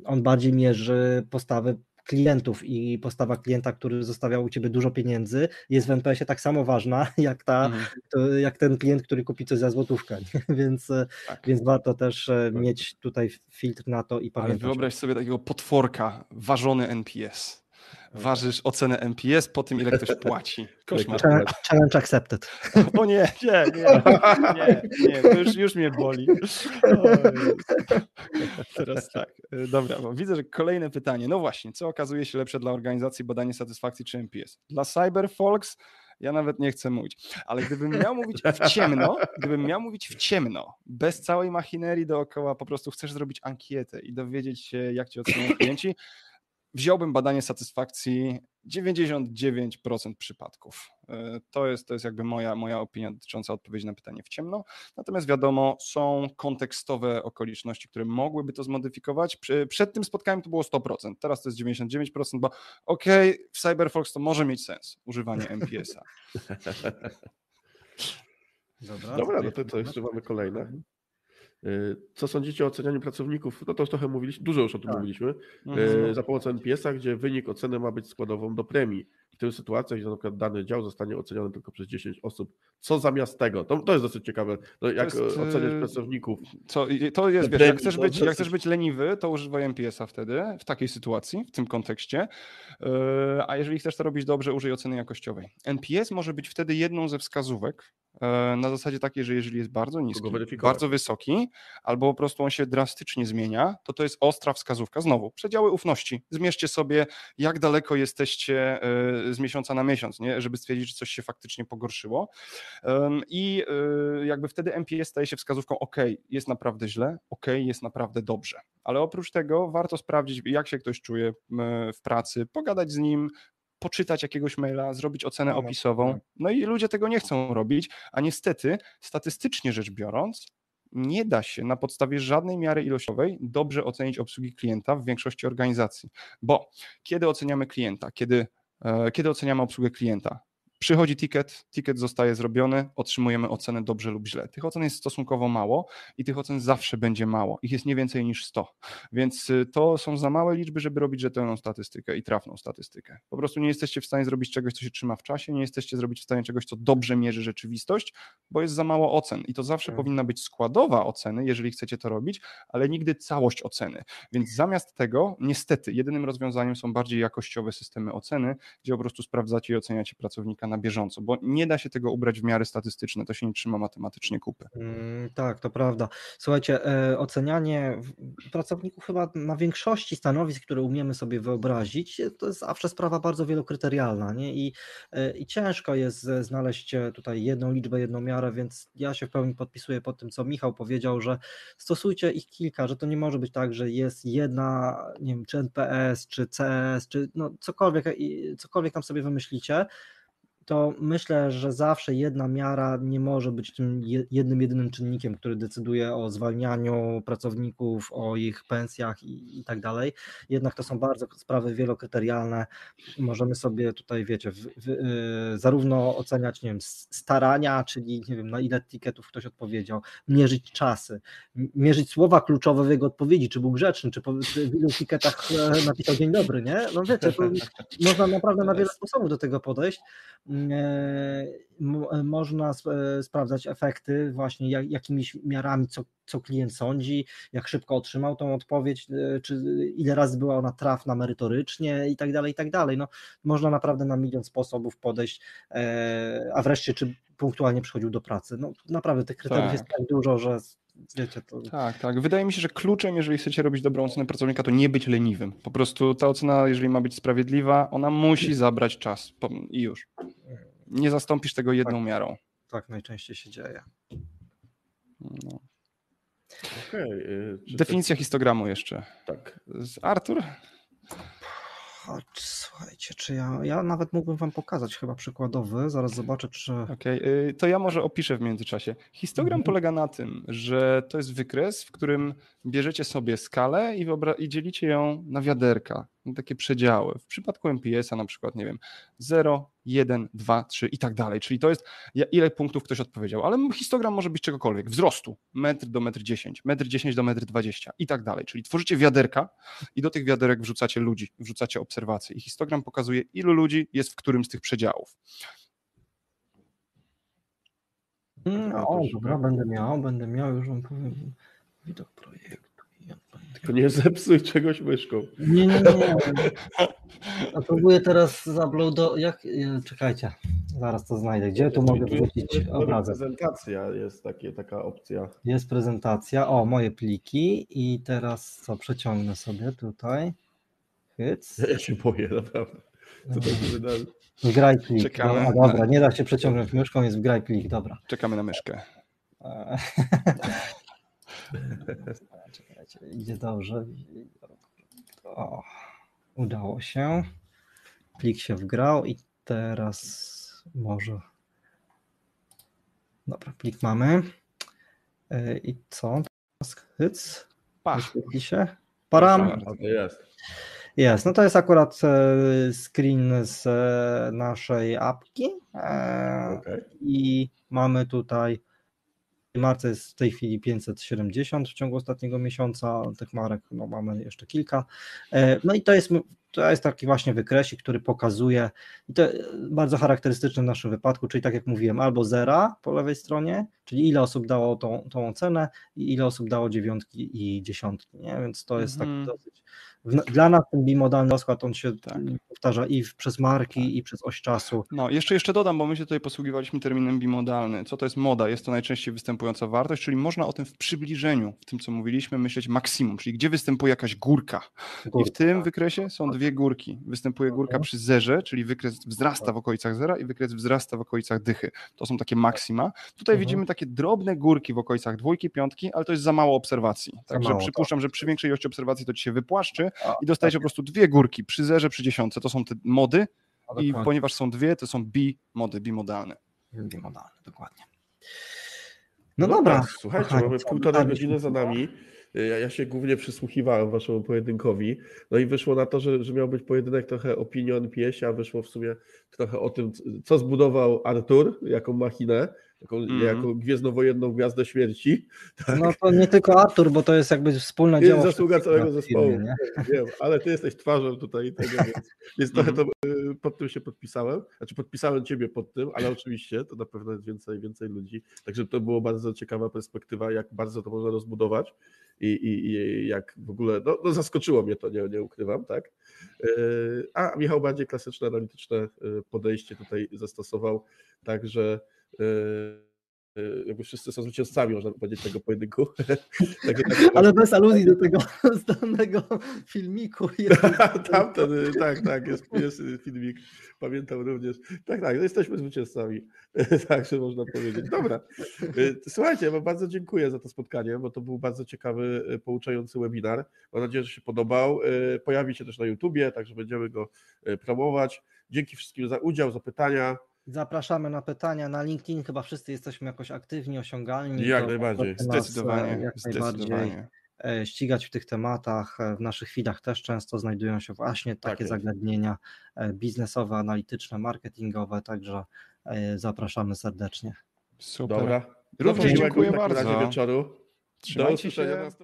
on bardziej mierzy postawy klientów i postawa klienta, który zostawiał u ciebie dużo pieniędzy, jest w NPS-ie tak samo ważna, jak, ta, mhm. to, jak ten klient, który kupi coś za złotówkę. Więc, tak. więc warto też e, mieć tutaj filtr na to i pamiętać. Ale wyobraź sobie takiego potworka, ważony NPS ważysz ocenę MPS po tym, ile ktoś płaci. Koszmar. Challenge accepted. O nie, nie, nie, nie, nie to już, już mnie boli. Teraz tak, dobra, bo widzę, że kolejne pytanie. No właśnie, co okazuje się lepsze dla organizacji badanie satysfakcji czy MPS? Dla Cyberfolks ja nawet nie chcę mówić. Ale gdybym miał mówić w ciemno, gdybym miał mówić w ciemno, bez całej machinerii dookoła, po prostu chcesz zrobić ankietę i dowiedzieć się, jak ci oceniają klienci, wziąłbym badanie satysfakcji 99% przypadków. E, to jest, to jest jakby moja, moja opinia dotycząca odpowiedzi na pytanie w ciemno. Natomiast wiadomo, są kontekstowe okoliczności, które mogłyby to zmodyfikować. Przed tym spotkaniem to było 100%, teraz to jest 99%, bo okej, okay, w Cyberfox to może mieć sens używanie MPS-a. Dobra, Dobra no to, to jeszcze mamy kolejne. Y, co sądzicie o ocenianiu pracowników? No to już trochę mówiliśmy, dużo już o tym tak. mówiliśmy. Mhm. Za pomocą NPS-a, gdzie wynik oceny ma być składową do premii. W tych sytuacjach, gdzie na przykład dany dział zostanie oceniony tylko przez 10 osób, co zamiast tego? To, to jest dosyć ciekawe, no, jak jest, oceniać y, pracowników. Co, to jest, wiesz, jak chcesz, być, jak chcesz być leniwy, to używaj NPS-a wtedy, w takiej sytuacji, w tym kontekście, y, a jeżeli chcesz to robić dobrze, użyj oceny jakościowej. NPS może być wtedy jedną ze wskazówek, na zasadzie takiej, że jeżeli jest bardzo niski, bardzo wysoki, albo po prostu on się drastycznie zmienia, to to jest ostra wskazówka. Znowu, przedziały ufności. Zmierzcie sobie, jak daleko jesteście e, z miesiąca na miesiąc, nie? żeby stwierdzić, że coś się faktycznie pogorszyło. I e, jakby wtedy MPS staje się wskazówką, ok, jest naprawdę źle, ok, jest naprawdę dobrze. Ale oprócz tego warto sprawdzić, jak się ktoś czuje w pracy, pogadać z nim, poczytać jakiegoś maila, zrobić ocenę no, opisową. Tak. No i ludzie tego nie chcą robić, a niestety, statystycznie rzecz biorąc, nie da się na podstawie żadnej miary ilościowej dobrze ocenić obsługi klienta w większości organizacji. Bo kiedy oceniamy klienta, kiedy, e, kiedy oceniamy obsługę klienta? Przychodzi ticket, ticket zostaje zrobiony, otrzymujemy ocenę dobrze lub źle. Tych ocen jest stosunkowo mało i tych ocen zawsze będzie mało. Ich jest nie więcej niż 100. Więc y, to są za małe liczby, żeby robić rzetelną statystykę i trafną statystykę. Po prostu nie jesteście w stanie zrobić czegoś, co się trzyma w czasie, nie jesteście zrobić w stanie czegoś, co dobrze mierzy rzeczywistość, bo jest za mało ocen. I to zawsze tak. powinna być składowa oceny, jeżeli chcecie to robić, ale nigdy całość oceny. Więc zamiast tego, niestety, jedynym rozwiązaniem są bardziej jakościowe systemy oceny, gdzie po prostu sprawdzacie i oceniacie pracownika na na bieżąco, bo nie da się tego ubrać w miary statystyczne, to się nie trzyma matematycznie kupy. Mm, tak, to prawda. Słuchajcie, e, ocenianie pracowników chyba na większości stanowisk, które umiemy sobie wyobrazić, to jest zawsze sprawa bardzo wielokryterialna nie? I, e, i ciężko jest znaleźć tutaj jedną liczbę, jedną miarę, więc ja się w pełni podpisuję pod tym, co Michał powiedział, że stosujcie ich kilka, że to nie może być tak, że jest jedna, nie wiem, czy NPS, czy CS, czy no cokolwiek, cokolwiek tam sobie wymyślicie, to myślę, że zawsze jedna miara nie może być tym jednym, jedynym czynnikiem, który decyduje o zwalnianiu pracowników, o ich pensjach i, i tak dalej. Jednak to są bardzo sprawy wielokryterialne. Możemy sobie tutaj, wiecie, w, w, y, zarówno oceniać, nie wiem, starania, czyli nie wiem, na ile tiketów ktoś odpowiedział, mierzyć czasy, mierzyć słowa kluczowe w jego odpowiedzi, czy był grzeczny, czy, po, w ilu tiketach e, napisał dzień dobry, nie? No wiecie, można naprawdę na wiele sposobów do tego podejść. E, można e, sprawdzać efekty właśnie jakimiś miarami, co, co klient sądzi, jak szybko otrzymał tą odpowiedź, e, czy ile razy była ona trafna merytorycznie i tak dalej, i tak dalej. No, można naprawdę na milion sposobów podejść, a wreszcie czy punktualnie przychodził do pracy. No, naprawdę tych kryteriów tak. jest tak dużo, że Wiecie, to... Tak, tak. Wydaje mi się, że kluczem, jeżeli chcecie robić dobrą ocenę pracownika, to nie być leniwym. Po prostu ta ocena, jeżeli ma być sprawiedliwa, ona musi zabrać czas i już. Nie zastąpisz tego jedną tak, miarą. Tak najczęściej się dzieje. No. Okay, Definicja histogramu jeszcze. Tak. Artur? Chodź, słuchajcie, czy ja, ja nawet mógłbym wam pokazać chyba przykładowy, zaraz zobaczę, czy... Okej, okay, to ja może opiszę w międzyczasie. Histogram mhm. polega na tym, że to jest wykres, w którym bierzecie sobie skalę i, i dzielicie ją na wiaderka, takie przedziały. W przypadku MPS-a na przykład, nie wiem, 0, 1, 2, 3 i tak dalej. Czyli to jest ile punktów ktoś odpowiedział, ale histogram może być czegokolwiek, wzrostu, metr do metr 10, metr 10 do metr 20 i tak dalej. Czyli tworzycie wiaderka i do tych wiaderek wrzucacie ludzi, wrzucacie obserwacje i histogram pokazuje ilu ludzi jest w którym z tych przedziałów. No, o, dobra, będę miał, będę miał, już wam powiem. Widok projektu. Tylko nie zepsuj czegoś myszką. Nie, nie, nie. A próbuję teraz do Jak... Czekajcie, zaraz to znajdę. Gdzie tu mogę wrzucić obrazek? Prezentacja jest takie, taka opcja. Jest prezentacja. O, moje pliki. I teraz co? Przeciągnę sobie tutaj. Hyc. Ja się boję, naprawdę. Co to się wydarzy? Wgraj plik. Czekamy. No, dobra, nie da się przeciągnąć myszką, jest wgraj plik, dobra. Czekamy na myszkę. Idzie dobrze. O, udało się. Plik się wgrał i teraz może. Dobra, plik mamy. E, I co? Hyc. Pach. się. Param. Jest. Jest, no to jest akurat e, screen z e, naszej apki. Okay. I mamy tutaj marca jest w tej chwili 570 w ciągu ostatniego miesiąca, tych marek no, mamy jeszcze kilka. E, no i to jest, to jest taki właśnie wykresik, który pokazuje, i to bardzo charakterystyczny w naszym wypadku, czyli tak jak mówiłem, albo zera po lewej stronie, czyli ile osób dało tą, tą ocenę i ile osób dało dziewiątki i dziesiątki, nie? więc to jest taki dosyć dla nas ten bimodalny rozkład, on się tak. powtarza i przez marki, tak. i przez oś czasu. No, jeszcze, jeszcze dodam, bo my się tutaj posługiwaliśmy terminem bimodalny. Co to jest moda? Jest to najczęściej występująca wartość, czyli można o tym w przybliżeniu, w tym co mówiliśmy, myśleć maksimum, czyli gdzie występuje jakaś górka. górka I w tym tak. wykresie są dwie górki. Występuje górka przy zerze, czyli wykres wzrasta w okolicach zera i wykres wzrasta w okolicach dychy. To są takie maksima. Tutaj mhm. widzimy takie drobne górki w okolicach dwójki, piątki, ale to jest za mało obserwacji. Także mało, przypuszczam, tak. że przy większej ilości obserwacji to ci się wypłaszczy, i dostajesz tak. po prostu dwie górki przy zerze, przy dziesiątce. To są te mody i ponieważ są dwie, to są bi-mody, bimodalne. Bimodalne, dokładnie. No, no dobra. Tak, słuchajcie, Kochani, mamy półtorej godziny za nami. Ja, ja, się głównie przysłuchiwałem waszemu pojedynkowi. No i wyszło na to, że, że miał być pojedynek trochę opinii o NPS, a wyszło w sumie trochę o tym, co zbudował Artur, jaką machinę, taką mm. jako gwiezdnowojenną gwiazdę śmierci. Tak. No to nie tylko Artur, bo to jest jakby wspólne jest dzieło. Jest zasługa całego zespołu, nie? wiem, ale ty jesteś twarzą tutaj tego, więc, więc trochę to, y, pod tym się podpisałem. Znaczy podpisałem ciebie pod tym, ale oczywiście to na pewno jest więcej, więcej ludzi. Także to było bardzo ciekawa perspektywa, jak bardzo to można rozbudować i, i, i jak w ogóle, no, no, zaskoczyło mnie to, nie, nie ukrywam, tak. Y, a Michał bardziej klasyczne, analityczne y, podejście tutaj zastosował, także jakby wszyscy są zwycięzcami, można powiedzieć, tego pojedynku. tak, tak, Ale bez aluzji do tego znanego filmiku. Tamten, tak, tak, jest, jest filmik, pamiętam również. Tak, tak, no jesteśmy zwycięzcami, także można powiedzieć. Dobra, słuchajcie, ja bardzo dziękuję za to spotkanie, bo to był bardzo ciekawy, pouczający webinar. Mam nadzieję, że się podobał. Pojawi się też na YouTubie, także będziemy go promować. Dzięki wszystkim za udział, za pytania. Zapraszamy na pytania na LinkedIn. Chyba wszyscy jesteśmy jakoś aktywni, osiągalni. Jak najbardziej. Zdecydowanie, Jak najbardziej zdecydowanie. e, ścigać w tych tematach. W naszych feedach też często znajdują się właśnie Tak takie jest. zagadnienia e, biznesowe, analityczne, marketingowe, także e, zapraszamy serdecznie. Super. Dobra. Również dziękuję bardzo. wieczoru. Do Trzymajcie usłyszenia się.